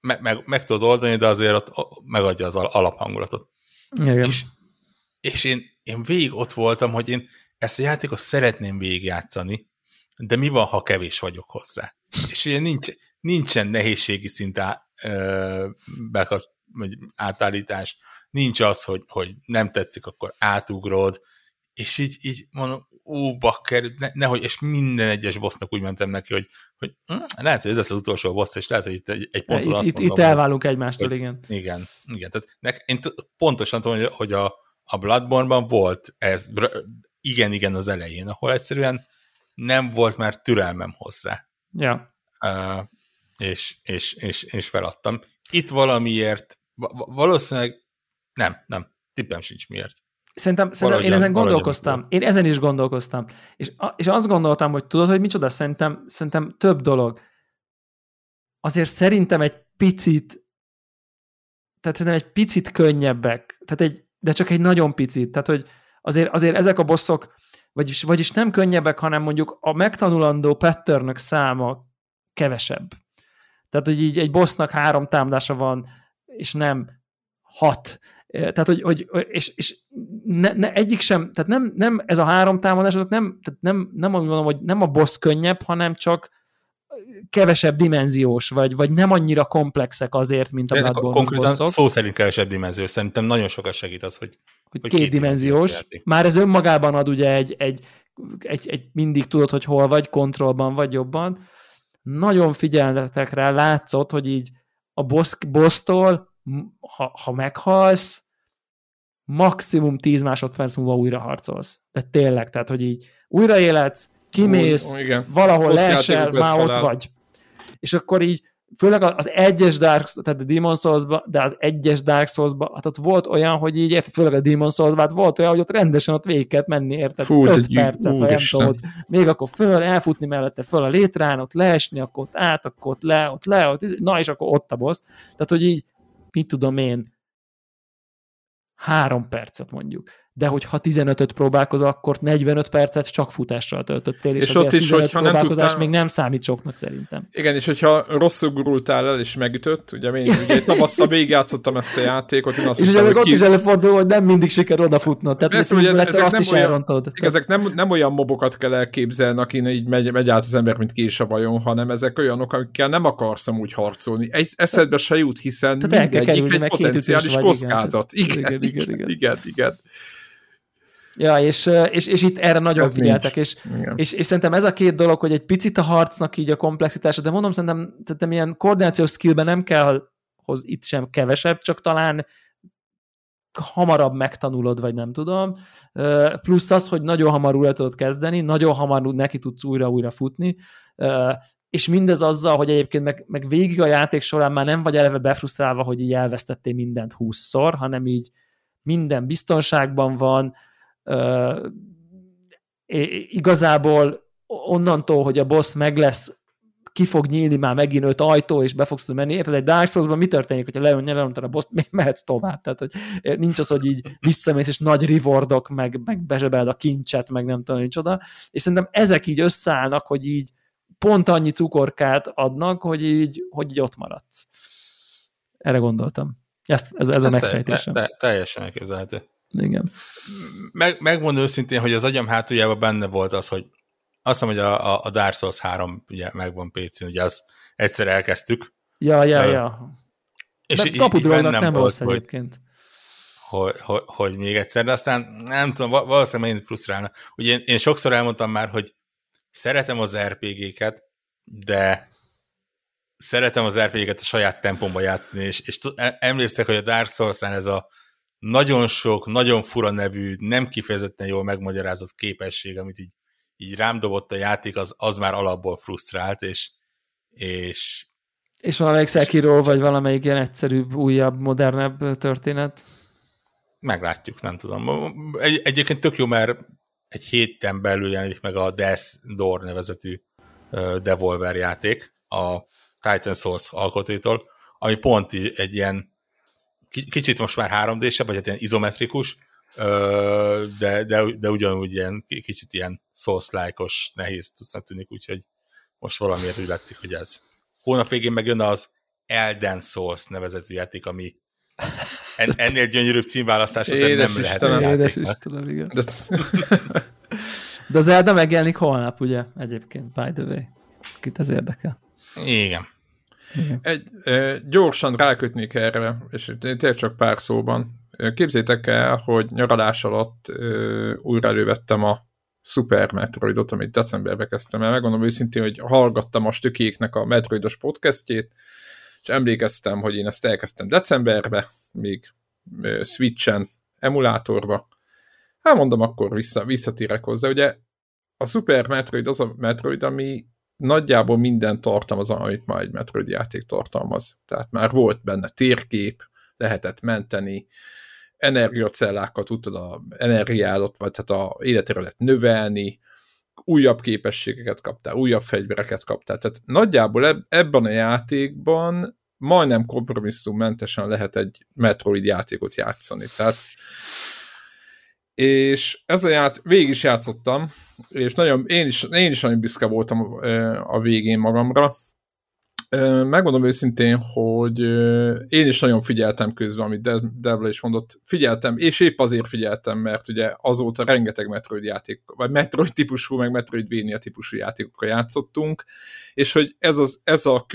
meg, meg, meg tudod oldani, de azért ott megadja az alaphangulatot. Igen. És, és én, én végig ott voltam, hogy én ezt a játékot szeretném végigjátszani, de mi van, ha kevés vagyok hozzá? És ugye nincs, nincsen nehézségi szint á, ö, bekap, vagy átállítás, nincs az, hogy, hogy nem tetszik, akkor átugrod, és így, így mondom, ó, bakker, ne, nehogy, és minden egyes bossnak úgy mentem neki, hogy, hogy hm, lehet, hogy ez lesz az utolsó boss, és lehet, hogy itt egy, egy ponton itt, azt mondom, Itt elválunk egymástól, hogy, igen. Igen, igen. Tehát ne, én pontosan tudom, hogy, hogy a, a Bloodborne-ban volt ez, igen, igen az elején, ahol egyszerűen nem volt már türelmem hozzá. Ja. Uh, és, és, és, és feladtam. Itt valamiért, valószínűleg nem, nem, tippem sincs miért. Szerintem, szerintem én ezen gondolkoztam. Én ezen is gondolkoztam. És, és azt gondoltam, hogy tudod, hogy micsoda, szerintem, szerintem több dolog. Azért szerintem egy picit, tehát szerintem egy picit könnyebbek, tehát egy, de csak egy nagyon picit. Tehát, hogy azért, azért ezek a bosszok, vagyis, vagyis nem könnyebbek, hanem mondjuk a megtanulandó patternök száma kevesebb. Tehát, hogy így egy bossnak három támadása van, és nem hat. Tehát, hogy, hogy és, és ne, ne, egyik sem, tehát nem, nem ez a három támadás, azok nem, tehát nem, nem úgy mondom, hogy nem a boss könnyebb, hanem csak kevesebb dimenziós, vagy, vagy nem annyira komplexek azért, mint a Bloodborne Konkrétan bosszok. szó szerint kevesebb dimenziós. Szerintem nagyon sokat segít az, hogy, hogy, hogy két dimenziós. Már ez önmagában ad ugye egy, egy, egy, egy, mindig tudod, hogy hol vagy, kontrollban vagy jobban. Nagyon figyelnetek rá, látszott, hogy így a boss, boss-tól ha, ha meghalsz, maximum 10 másodperc múlva újra harcolsz. De tényleg, tehát, hogy így újraéletsz, kimész, Új, igen. valahol leesel, már ott vagy. És akkor így, főleg az egyes Dark tehát a Demon souls de az egyes Dark souls hát ott volt olyan, hogy így, érted, főleg a Demon souls hát volt olyan, hogy ott rendesen ott végig kellett menni, érted? Fú, 5 percet, vagy nem tudom, még akkor föl, elfutni mellette föl a létrán, ott leesni, akkor ott át, akkor ott le, ott le, ott, na és akkor ott a boss. Tehát, hogy így mit tudom én, három percet mondjuk. De hogyha 15-öt próbálkozol, akkor 45 percet csak futással töltöttél, és, és ott is, hogyha nem tudtál... még nem számít soknak szerintem. Igen, és hogyha rosszul gurultál el és megütött, ugye én ugye tavasszal végigjátszottam ezt a játékot, én azt és ugye ott ki... is előfordul, hogy nem mindig siker odafutnod, tehát Persze, ugye, ezek azt is olyan, elrontod. Ezek nem, nem olyan mobokat kell elképzelni, akin így megy, megy át az ember, mint kés a vajon, hanem ezek olyanok, akikkel nem akarsz úgy harcolni. Egy eszedbe se jut, hiszen mindegyik egy potenciális kockázat. Igen, igen, igen, igen, igen. Ja, és, és, és itt erre nagyon ez figyeltek, és, és, és, szerintem ez a két dolog, hogy egy picit a harcnak így a komplexitása, de mondom, szerintem, szerintem ilyen koordinációs skillben nem kell hoz itt sem kevesebb, csak talán hamarabb megtanulod, vagy nem tudom. Plusz az, hogy nagyon hamar újra tudod kezdeni, nagyon hamar neki tudsz újra-újra futni, és mindez azzal, hogy egyébként meg, meg végig a játék során már nem vagy eleve befrusztrálva, hogy így elvesztettél mindent húszszor, hanem így minden biztonságban van, igazából onnantól, hogy a boss meg lesz, ki fog nyílni már megint öt ajtó, és be fogsz tudni menni. Érted, egy Dark souls mi történik, hogyha leön, leöntad a boss mehetsz tovább. Tehát, hogy nincs az, hogy így visszamész, és nagy rewardok, meg, meg bezsebeld a kincset, meg nem tudom, oda. És szerintem ezek így összeállnak, hogy így pont annyi cukorkát adnak, hogy így, hogy így ott maradsz. Erre gondoltam. Ezt, ez, ez, ez a megfejtésem. Te, te, teljesen elképzelhető. Igen. Meg, megmondom őszintén, hogy az agyam hátuljában benne volt az, hogy azt mondom, hogy a, a Dark Souls 3 ugye megvan PC-n, ugye azt egyszer elkezdtük. Ja, ja, uh, ja. És így, így bennem nem volt, hogy, egyébként. Hogy, hogy, hogy, még egyszer, de aztán nem tudom, valószínűleg megint frusztrálna. Ugye én, én sokszor elmondtam már, hogy szeretem az RPG-ket, de szeretem az RPG-ket a saját tempomba játszani, és, és emlékszek, hogy a Dark souls ez a nagyon sok, nagyon fura nevű, nem kifejezetten jól megmagyarázott képesség, amit így, így rám dobott a játék, az, az már alapból frusztrált, és, és és valamelyik Sekiro, vagy valamelyik ilyen egyszerűbb, újabb, modernebb történet? Meglátjuk, nem tudom. Egy, egyébként tök jó, mert egy héten belül jelenik meg a Death Door nevezetű uh, Devolver játék a Titan Souls alkotóitól, ami pont egy ilyen kicsit most már 3D-sebb, vagy hát ilyen izometrikus, de, de, de ugyanúgy ilyen, kicsit ilyen Souls-like-os, nehéz tudsznak tűnik, úgyhogy most valamiért úgy látszik, hogy ez. Hónap végén megjön az Elden Souls nevezetű játék, ami en, <laughs> ennél gyönyörűbb címválasztás azért nem Istenem, lehet. Édes Istenem, igen. De... de az Elden megjelenik holnap, ugye, egyébként, by the way. Kit ez érdekel. Igen. Egy, gyorsan rákötnék erre, és tényleg csak pár szóban. Képzétek el, hogy nyaralás alatt újra elővettem a Super Metroidot, amit decemberben kezdtem el. Megmondom őszintén, hogy hallgattam a stökéknek a Metroidos podcastjét, és emlékeztem, hogy én ezt elkezdtem decemberbe, még Switchen, emulátorba. Hát mondom, akkor vissza, visszatérek hozzá. Ugye a Super Metroid az a Metroid, ami nagyjából minden tartalmaz, amit már egy Metroid játék tartalmaz. Tehát már volt benne térkép, lehetett menteni, energiacellákkal tudtad a energiádat, vagy hát a életére lehet növelni, újabb képességeket kaptál, újabb fegyvereket kaptál. Tehát nagyjából ebben a játékban majdnem kompromisszummentesen lehet egy Metroid játékot játszani. Tehát és ez a ját, végig is játszottam, és nagyon, én is, én is nagyon büszke voltam a végén magamra. Megmondom őszintén, hogy én is nagyon figyeltem közben, amit Devla is mondott. Figyeltem, és épp azért figyeltem, mert ugye azóta rengeteg Metroid játék, vagy Metroid típusú, meg Metroidvania típusú játékokkal játszottunk, és hogy ez, az, ez a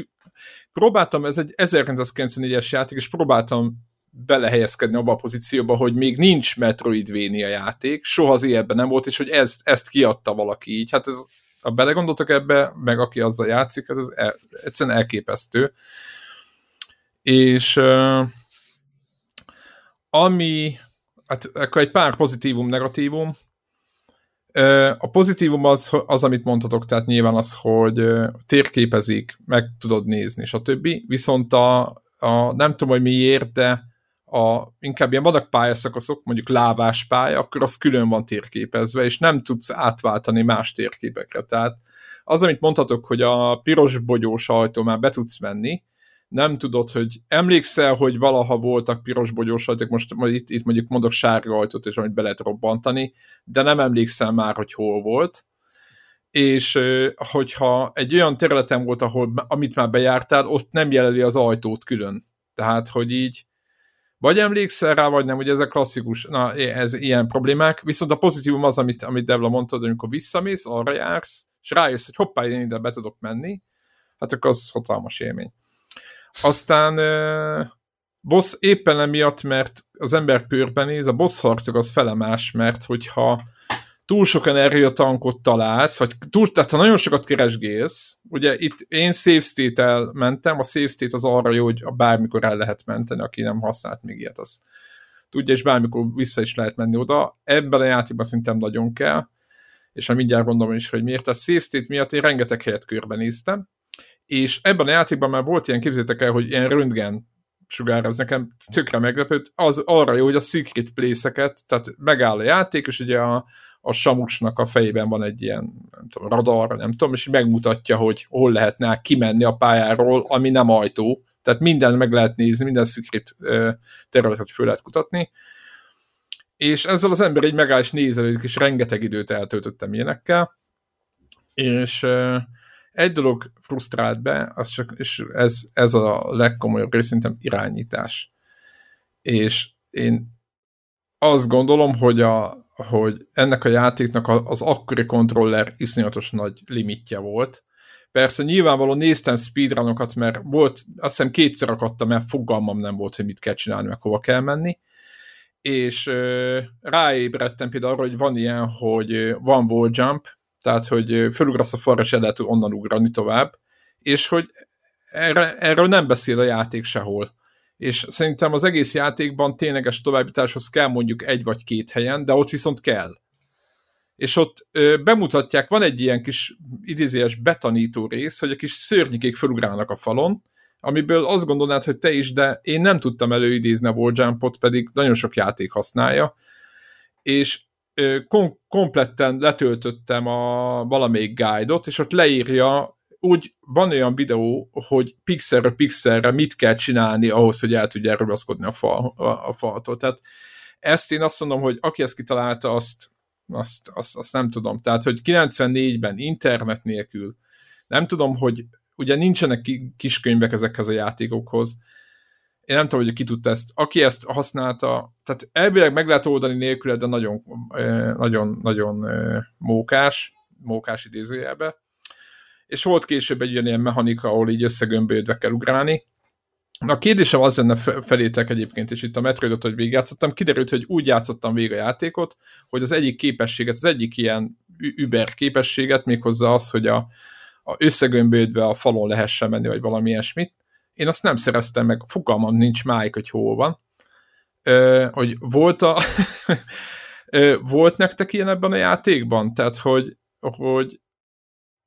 próbáltam, ez egy 1994-es játék, és próbáltam belehelyezkedni abba a pozícióba, hogy még nincs Metroidvania játék, soha az életben nem volt, és hogy ezt, ezt kiadta valaki így. Hát ez, ha belegondoltak ebbe, meg aki azzal játszik, ez, ez el, egyszerűen elképesztő. És uh, ami, hát akkor egy pár pozitívum, negatívum. Uh, a pozitívum az, az, amit mondhatok, tehát nyilván az, hogy uh, térképezik, meg tudod nézni, többi. Viszont a, a nem tudom, hogy miért, de a, inkább ilyen vannak pályaszakaszok, mondjuk lávás pálya, akkor az külön van térképezve, és nem tudsz átváltani más térképekre. Tehát az, amit mondhatok, hogy a piros bogyós ajtó már be tudsz menni, nem tudod, hogy emlékszel, hogy valaha voltak piros bogyós ajtók, most itt, itt mondjuk mondok sárga ajtót, és amit be lehet robbantani, de nem emlékszel már, hogy hol volt, és hogyha egy olyan területen volt, ahol, amit már bejártál, ott nem jeleli az ajtót külön. Tehát, hogy így vagy emlékszel rá, vagy nem, hogy ezek klasszikus, na, ez ilyen problémák, viszont a pozitívum az, amit, amit Devla mondta, hogy amikor visszamész, arra jársz, és rájössz, hogy hoppá, én ide be tudok menni, hát akkor az hatalmas élmény. Aztán boss éppen emiatt, mert az ember körbenéz, a boss harcok az felemás, mert hogyha túl sok energiatankot találsz, vagy túl, tehát ha nagyon sokat keresgélsz, ugye itt én save state-el mentem, a save state az arra jó, hogy bármikor el lehet menteni, aki nem használt még ilyet, az tudja, és bármikor vissza is lehet menni oda. Ebben a játékban szerintem nagyon kell, és már mindjárt gondolom is, hogy miért. Tehát save state miatt én rengeteg helyet körbenéztem, és ebben a játékban már volt ilyen, képzétek el, hogy ilyen röntgen sugár, ez nekem tökre meglepőt, az arra jó, hogy a secret place-eket, tehát megáll a játék, és ugye a, a Samusnak a fejében van egy ilyen nem tudom, radar, nem tudom, és megmutatja, hogy hol lehetne kimenni a pályáról, ami nem ajtó. Tehát minden meg lehet nézni, minden secret területet föl lehet kutatni. És ezzel az ember egy megáll és nézelődik, és rengeteg időt eltöltöttem ilyenekkel. És egy dolog frusztrált be, az csak, és ez, ez a legkomolyabb rész, szerintem irányítás. És én azt gondolom, hogy a, hogy ennek a játéknak az akkori kontroller iszonyatos nagy limitje volt. Persze nyilvánvalóan néztem speedrunokat, mert volt, azt hiszem kétszer akadtam, mert fogalmam nem volt, hogy mit kell csinálni, meg hova kell menni, és ö, ráébredtem például arra, hogy van ilyen, hogy van wall jump, tehát, hogy fölugrasz a falra, és el lehet onnan ugrani tovább, és hogy erre, erről nem beszél a játék sehol és szerintem az egész játékban tényleges továbbításhoz kell mondjuk egy vagy két helyen, de ott viszont kell. És ott ö, bemutatják, van egy ilyen kis idézélyes betanító rész, hogy a kis szörnyikék felugrálnak a falon, amiből azt gondolnád, hogy te is, de én nem tudtam előidézni a walljumpot, pedig nagyon sok játék használja, és kom- kompletten letöltöttem a valamelyik guide-ot, és ott leírja úgy van olyan videó, hogy pixelre pixelre mit kell csinálni ahhoz, hogy el tudja ragaszkodni a, fal, a, a faltól. Tehát ezt én azt mondom, hogy aki ezt kitalálta, azt, azt, azt, azt nem tudom. Tehát, hogy 94-ben internet nélkül, nem tudom, hogy ugye nincsenek kiskönyvek ezekhez a játékokhoz, én nem tudom, hogy ki tudta ezt. Aki ezt használta, tehát elvileg meg lehet oldani nélküle, de nagyon, nagyon, nagyon mókás, mókás idézőjelbe és volt később egy ilyen mechanika, ahol így összegömbölyödve kell ugrálni. Na a kérdésem az lenne felétek egyébként, és itt a Metroidot, hogy végigjátszottam, kiderült, hogy úgy játszottam végig a játékot, hogy az egyik képességet, az egyik ilyen über képességet, méghozzá az, hogy a, a összegömbölyödve a falon lehessen menni, vagy valami ilyesmit, én azt nem szereztem meg, fogalmam nincs máig, hogy hol van. Ö, hogy volt a... <laughs> volt nektek ilyen ebben a játékban? Tehát, hogy, hogy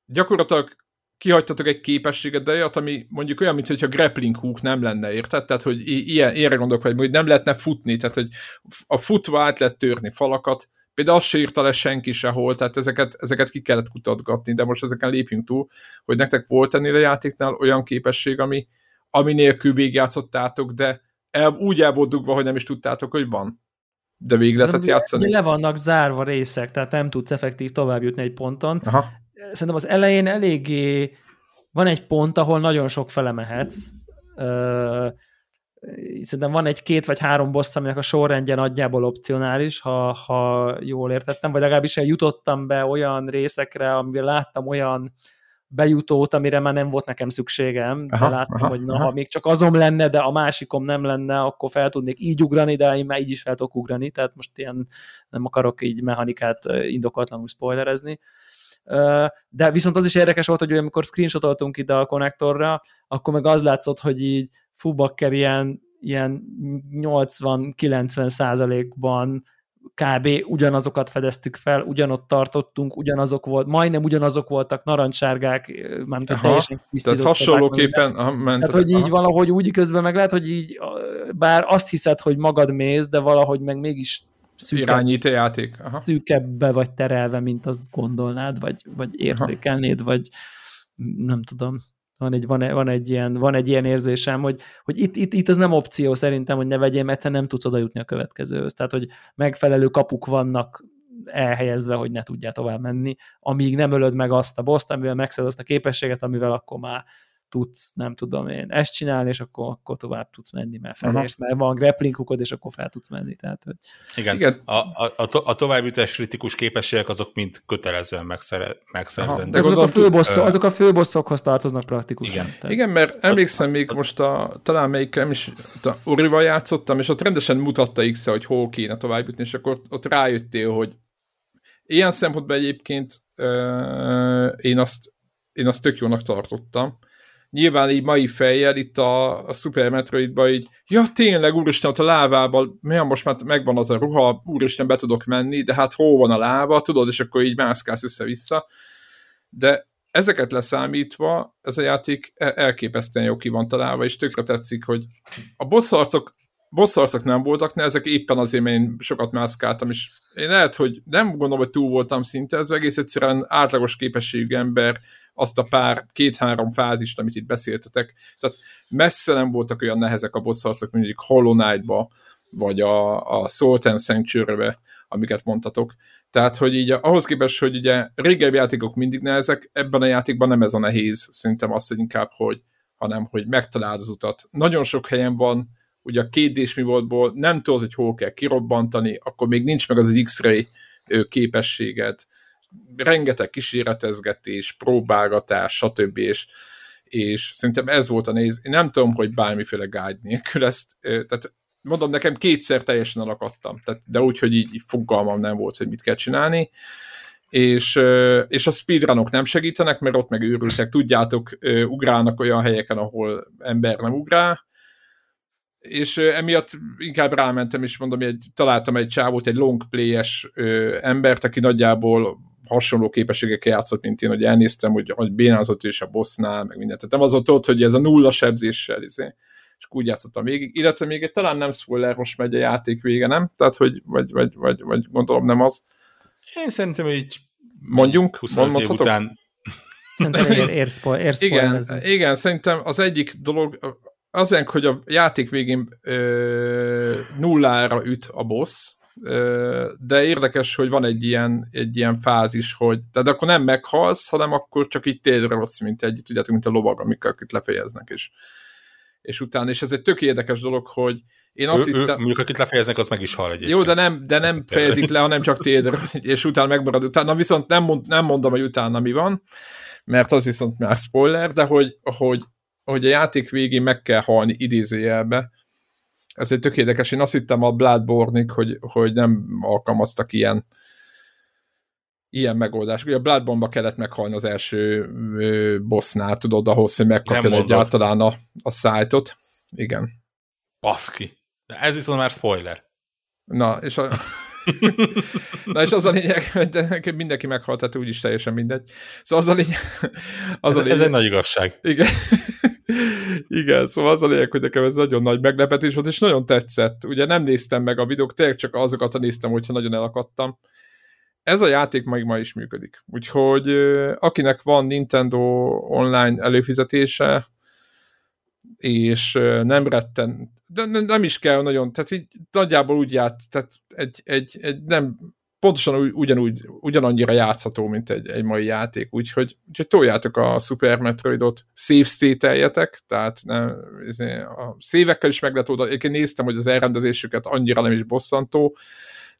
gyakorlatilag kihagytatok egy képességet, de olyat, ami mondjuk olyan, mintha grappling hook nem lenne, érted? Tehát, hogy ilyen, ilyenre gondolok, hogy nem lehetne futni, tehát, hogy a futva át lehet törni falakat, például azt se írta le senki sehol, tehát ezeket, ezeket ki kellett kutatgatni, de most ezeken lépjünk túl, hogy nektek volt ennél a játéknál olyan képesség, ami, ami nélkül végigjátszottátok, de el, úgy el volt dugva, hogy nem is tudtátok, hogy van. De végig lehetett játszani. Le vannak zárva részek, tehát nem tudsz effektív tovább jutni egy ponton. Aha szerintem az elején eléggé van egy pont, ahol nagyon sok fele mehetsz. Szerintem van egy két vagy három boss, aminek a sorrendje nagyjából opcionális, ha, ha jól értettem, vagy legalábbis jutottam be olyan részekre, amivel láttam olyan bejutót, amire már nem volt nekem szükségem, aha, de láttam, aha, hogy na, aha. ha még csak azom lenne, de a másikom nem lenne, akkor fel tudnék így ugrani, de én már így is fel tudok ugrani, tehát most ilyen nem akarok így mechanikát indokolatlanul spoilerezni de viszont az is érdekes volt, hogy amikor screenshotoltunk ide a konnektorra, akkor meg az látszott, hogy így fubakker ilyen, ilyen 80-90 százalékban kb. ugyanazokat fedeztük fel, ugyanott tartottunk, ugyanazok volt, majdnem ugyanazok voltak, narancssárgák, mármint hogy teljesen Tehát hasonlóképpen ment. Tehát, hogy így aha. valahogy úgy közben meg lehet, hogy így, bár azt hiszed, hogy magad mész, de valahogy meg mégis szűkebb, irányít a játék. Aha. szűkebbe vagy terelve, mint azt gondolnád, vagy, vagy érzékelnéd, Aha. vagy nem tudom. van egy, van, van, egy, ilyen, van egy ilyen érzésem, hogy, hogy itt, itt, itt ez nem opció szerintem, hogy ne vegyél, mert nem tudsz oda jutni a következőhöz. Tehát, hogy megfelelő kapuk vannak elhelyezve, hogy ne tudjál tovább menni, amíg nem ölöd meg azt a boszt, amivel megszed azt a képességet, amivel akkor már tudsz, nem tudom én, ezt csinálni, és akkor, akkor tovább tudsz menni, mert felé, és mert van grappling hookod, és akkor fel tudsz menni. Tehát, hogy... Igen, Igen. A, a, a, to, a továbbjutás kritikus képességek azok mind kötelezően megszere, megszerzendők. Azok, a főbosszok, azok a főbosszokhoz tartoznak praktikusan. Igen, tehát. Igen mert emlékszem még most a, talán melyik nem is, a Urival játszottam, és ott rendesen mutatta x hogy hol kéne továbbjutni, és akkor ott rájöttél, hogy ilyen szempontból egyébként euh, én azt én azt tök jónak tartottam, nyilván így mai fejjel itt a, a Super Metroidban így, ja tényleg, úristen, ott a lávában, milyen most már megvan az a ruha, úristen, be tudok menni, de hát hol van a láva, tudod, és akkor így mászkálsz össze-vissza. De ezeket leszámítva, ez a játék e- elképesztően jó ki van találva, és tökre tetszik, hogy a bosszarcok bosszarcok nem voltak, ne ezek éppen azért, mert én sokat mászkáltam, és én lehet, hogy nem gondolom, hogy túl voltam szinte, ez egész egyszerűen átlagos képességű ember azt a pár, két-három fázist, amit itt beszéltetek. Tehát messze nem voltak olyan nehezek a boss harcok, mondjuk Hollow Knight-ba, vagy a, a Salt and sanctuary amiket mondtatok. Tehát, hogy így ahhoz képest, hogy ugye régebbi játékok mindig nehezek, ebben a játékban nem ez a nehéz, szerintem azt, hogy inkább, hogy hanem, hogy megtaláld az utat. Nagyon sok helyen van, ugye a két mi voltból nem tudod, hogy hol kell kirobbantani, akkor még nincs meg az, az X-ray képességed, rengeteg kíséretezgetés, próbálgatás, stb. És, és szerintem ez volt a néz. Én nem tudom, hogy bármiféle guide nélkül ezt, tehát mondom, nekem kétszer teljesen alakadtam, tehát, de úgy, hogy így, így fogalmam nem volt, hogy mit kell csinálni, és, és a speedrunok nem segítenek, mert ott meg őrültek, tudjátok, ugrálnak olyan helyeken, ahol ember nem ugrál, és emiatt inkább rámentem, és mondom, hogy találtam egy csávót, egy long play-es embert, aki nagyjából hasonló képességekkel játszott, mint én, hogy elnéztem, hogy, hogy bénázott is a bossnál, meg mindent. Tehát nem az ott, hogy ez a nulla sebzéssel, izé, és úgy játszottam végig. Illetve még egy talán nem spoiler, most megy a játék vége, nem? Tehát, hogy vagy, vagy, vagy, vagy gondolom nem az. Én szerintem, így mondjunk, 25 év után Szerintem <laughs> ér, ér, spoil, ér igen, igen, szerintem az egyik dolog, azért, hogy a játék végén ö, nullára üt a boss, de érdekes, hogy van egy ilyen, egy ilyen fázis, hogy tehát akkor nem meghalsz, hanem akkor csak így térdre rossz, mint egy, tudjátok, mint a lovag, amikkel akit lefejeznek, és, és utána, és ez egy tök érdekes dolog, hogy én azt ő, hittem... Ő, mondjuk akit lefejeznek, az meg is hal egyébként. Jó, de nem, de nem <laughs> fejezik le, hanem csak térdre, és utána megmarad. Utána viszont nem, mond, nem mondom, hogy utána mi van, mert az viszont már spoiler, de hogy, hogy, hogy a játék végén meg kell halni idézőjelbe, ez egy tök érdekes. Én azt hittem a bloodborne hogy, hogy nem alkalmaztak ilyen ilyen megoldás. Ugye a bloodborne kellett meghalni az első bossnál, tudod, ahhoz, hogy megkapja egyáltalán a, a szájtot. Igen. Baszki. De ez viszont már spoiler. Na, és a... <laughs> Na és az a lényeg, hogy mindenki meghalt, tehát úgyis teljesen mindegy. Szóval az a lényeg... Az ez, a lényeg, ez egy nagy igazság. Igen. Igen, szóval az a lényeg, hogy nekem ez nagyon nagy meglepetés volt, és nagyon tetszett. Ugye nem néztem meg a videók, tényleg csak azokat néztem, hogyha nagyon elakadtam. Ez a játék még ma is működik. Úgyhogy akinek van Nintendo online előfizetése, és nem retten, de nem is kell nagyon, tehát így nagyjából úgy ját, tehát egy, egy, egy nem pontosan ugyanúgy, ugyanannyira játszható, mint egy, egy mai játék, úgyhogy, úgyhogy toljátok a Super Metroidot, save state tehát nem, izé, a szévekkel is meg lehet oda, én néztem, hogy az elrendezésüket annyira nem is bosszantó,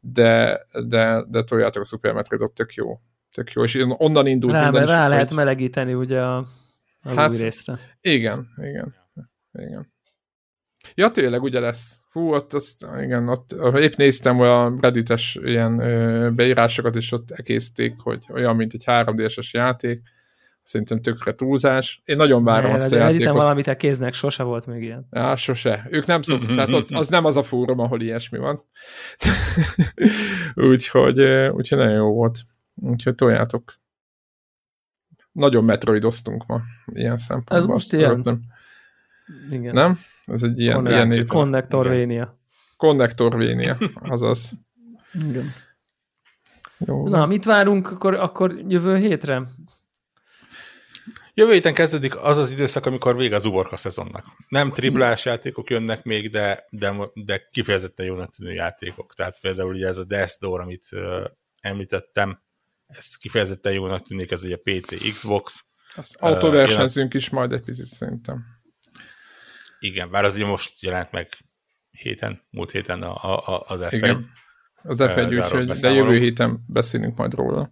de, de, de toljátok a Super Metroidot, tök jó. Tök jó, és onnan indult. Rá, rá, rá lehet hogy... melegíteni ugye a, az hát, új részre. Igen, igen, igen. Ja, tényleg, ugye lesz. Hú, ott, azt, igen, ott épp néztem a Reddites ilyen ö, beírásokat, és ott ekészték, hogy olyan, mint egy 3 d játék. Szerintem tökre túlzás. Én nagyon várom ne, azt a játékot. valamit a kéznek, sose volt még ilyen. Ja, sose. Ők nem szoktak, tehát ott az nem az a fórum, ahol ilyesmi van. <laughs> úgyhogy, úgyhogy nagyon jó volt. Úgyhogy toljátok. Nagyon metroidoztunk ma, ilyen szempontból. Ez most ilyen. Nem. Igen. Nem? Ez egy ilyen, Connect, ilyen név. Connectorvénia. Connectorvénia, azaz. Igen. Jó. Na, mit várunk akkor, akkor jövő hétre? Jövő héten kezdődik az az időszak, amikor vége az uborka szezonnak. Nem triplás játékok jönnek még, de, de, de kifejezetten jónak tűnő játékok. Tehát például ugye ez a Death Door, amit uh, említettem, ez kifejezetten jónak tűnik, ez ugye PC, Xbox. Azt autoversenyzünk uh, is majd egy picit szerintem. Igen, bár az most jelent meg héten, múlt héten a, a, az F1. Igen, az F1, úgyhogy, de jövő héten beszélünk majd róla.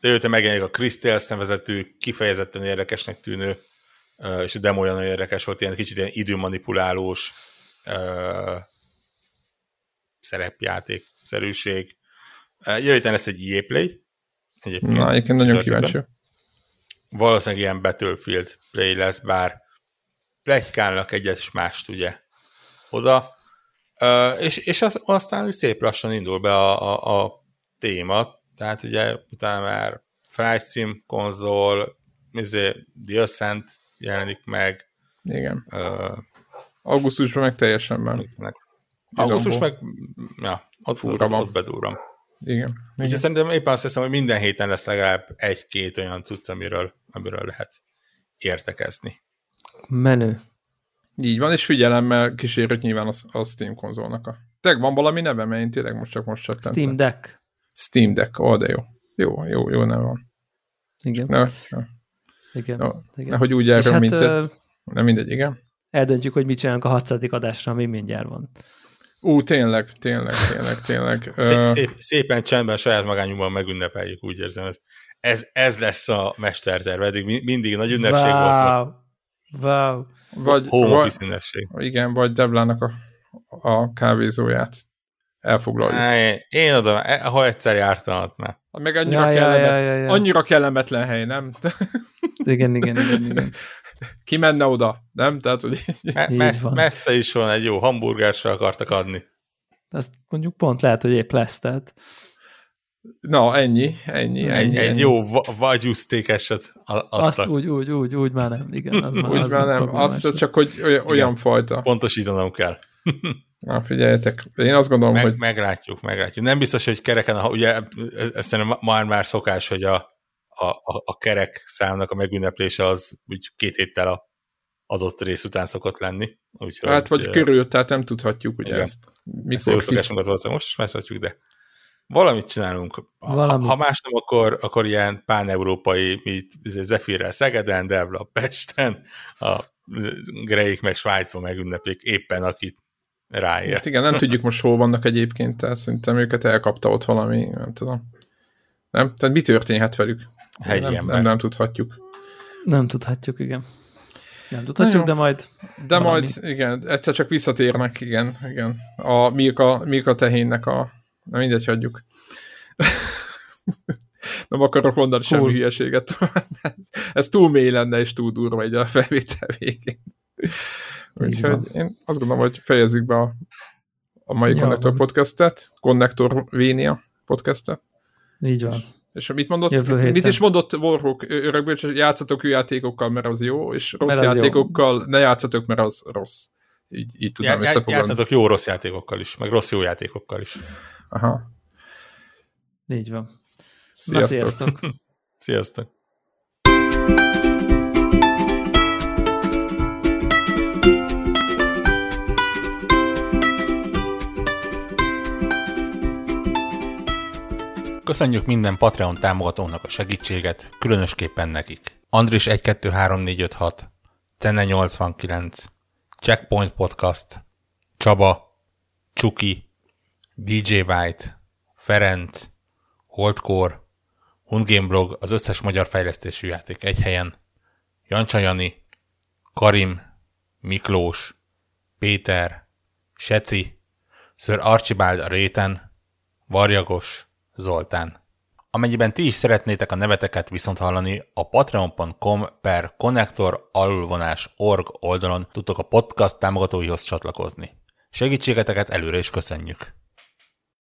De jövő megjelenik a Crystals nevezetű, kifejezetten érdekesnek tűnő, és a demo olyan érdekes volt, ilyen kicsit ilyen időmanipulálós szerepjáték szerűség. Jövő héten lesz egy EA Play. Egyébként, Na, egyébként nagyon kíváncsi. Valószínűleg ilyen Battlefield Play lesz, bár plegykálnak egyes mást ugye oda, és, és az, aztán úgy szép lassan indul be a, a, a téma, tehát ugye utána már Flight Sim konzol, izé, The Ascent jelenik meg. Igen. Uh, Augusztusban meg teljesen már. Augusztus meg, ja, ott, ott, ott, ott bedúrom. Igen. Úgyhogy Igen. szerintem éppen azt hiszem, hogy minden héten lesz legalább egy-két olyan cucc, amiről, amiről lehet értekezni. Menő. Így van, és figyelemmel kísérjük nyilván a, a Steam konzolnak a... Tényleg van valami neve, mert én tényleg most csak most csatlantem. Steam Deck. Steam Deck, ó, oh, de jó. Jó, jó, jó nem van. Igen. Ne, ne. Igen. No, igen. Nehogy úgy erről, hát, mint. Nem mindegy, igen. Eldöntjük, hogy mit csinálunk a 600. adásra, ami mindjárt van. Ú, tényleg, tényleg, tényleg, tényleg. <laughs> Szép, szép, szépen csendben, saját magányunkban megünnepeljük, úgy érzem. Ez, ez lesz a mesterterv, eddig mindig nagy ünnepség wow. volt. Wow. Vagy, Home ünnepség. Igen, vagy Deblának a, a kávézóját elfoglaljuk. Én, én oda, ha egyszer jártam ott már. Meg annyira, ja, kellemet, ja, ja, ja, ja. annyira kellemetlen hely, nem? <laughs> igen, igen, igen, igen. <laughs> Ki menne oda, nem? Tehát, hogy... Me- messze, messze is van, egy jó hamburgert akartak adni. Azt mondjuk pont lehet, hogy épp lesz, tehát... Na, ennyi, ennyi, ennyi. Egy, egy jó vagyusztékeset adtak. Azt úgy, úgy, úgy, úgy már nem, igen. Az már, úgy az már nem, azt csak, hogy olyan, olyan fajta. Pontosítanom kell. Na, figyeljetek, én azt gondolom, Meg, hogy... Meglátjuk, meglátjuk. Nem biztos, hogy kereken, ugye ez szerintem már már szokás, hogy a, a, a, a kerek számnak a megünneplése az úgy két héttel a adott rész után szokott lenni. Úgyhogy, hát vagy körül, tehát nem tudhatjuk, ugye igen. ezt. Mikor ezt szokásunkat valószínűleg most is megtartjuk, de valamit csinálunk. Valamit. Ha, más nem, akkor, akkor ilyen pán-európai, mint izé, Zephyr-rel Szegeden, Devla Pesten, a Greik meg Svájcban megünneplik éppen, akit ráér. Hát igen, nem tudjuk most hol vannak egyébként, tehát szerintem őket elkapta ott valami, nem tudom. Nem? Tehát mi történhet velük? Hegyi nem, nem, nem tudhatjuk. Nem tudhatjuk, igen. Nem tudhatjuk, de majd... De valami. majd, igen, egyszer csak visszatérnek, igen, igen. A Milka, Milka tehénnek a... Na mindegy, hagyjuk. <laughs> nem akarok mondani cool. semmi hülyeséget. <laughs> Ez túl mély lenne, és túl durva egy a felvétel végén. <laughs> Úgyhogy én azt gondolom, hogy fejezzük be a, a mai ja, Connector van. podcastet, Connector Vénia podcastet. Így van. És mit mondott? Mit is mondott Warhawk örökből, hogy játszatok jó játékokkal, mert az jó, és rossz mert játékokkal jó. ne játszatok, mert az rossz. Így, így tudom já, összefoglalni. Játszatok jó rossz játékokkal is, meg rossz jó játékokkal is. Aha. Így van. Sziasztok. Na, sziasztok. <laughs> sziasztok. Köszönjük minden Patreon támogatónak a segítséget, különösképpen nekik. Andris 123456, Cenne 89, Checkpoint Podcast, Csaba, Csuki, DJ White, Ferenc, Holdcore, Hundgame Blog, az összes magyar fejlesztésű játék egy helyen, Jancsa Jani, Karim, Miklós, Péter, Seci, Sir Archibald a réten, Varjagos, Zoltán. Amennyiben ti is szeretnétek a neveteket viszont hallani, a patreon.com per connector org oldalon tudtok a podcast támogatóihoz csatlakozni. Segítségeteket előre is köszönjük!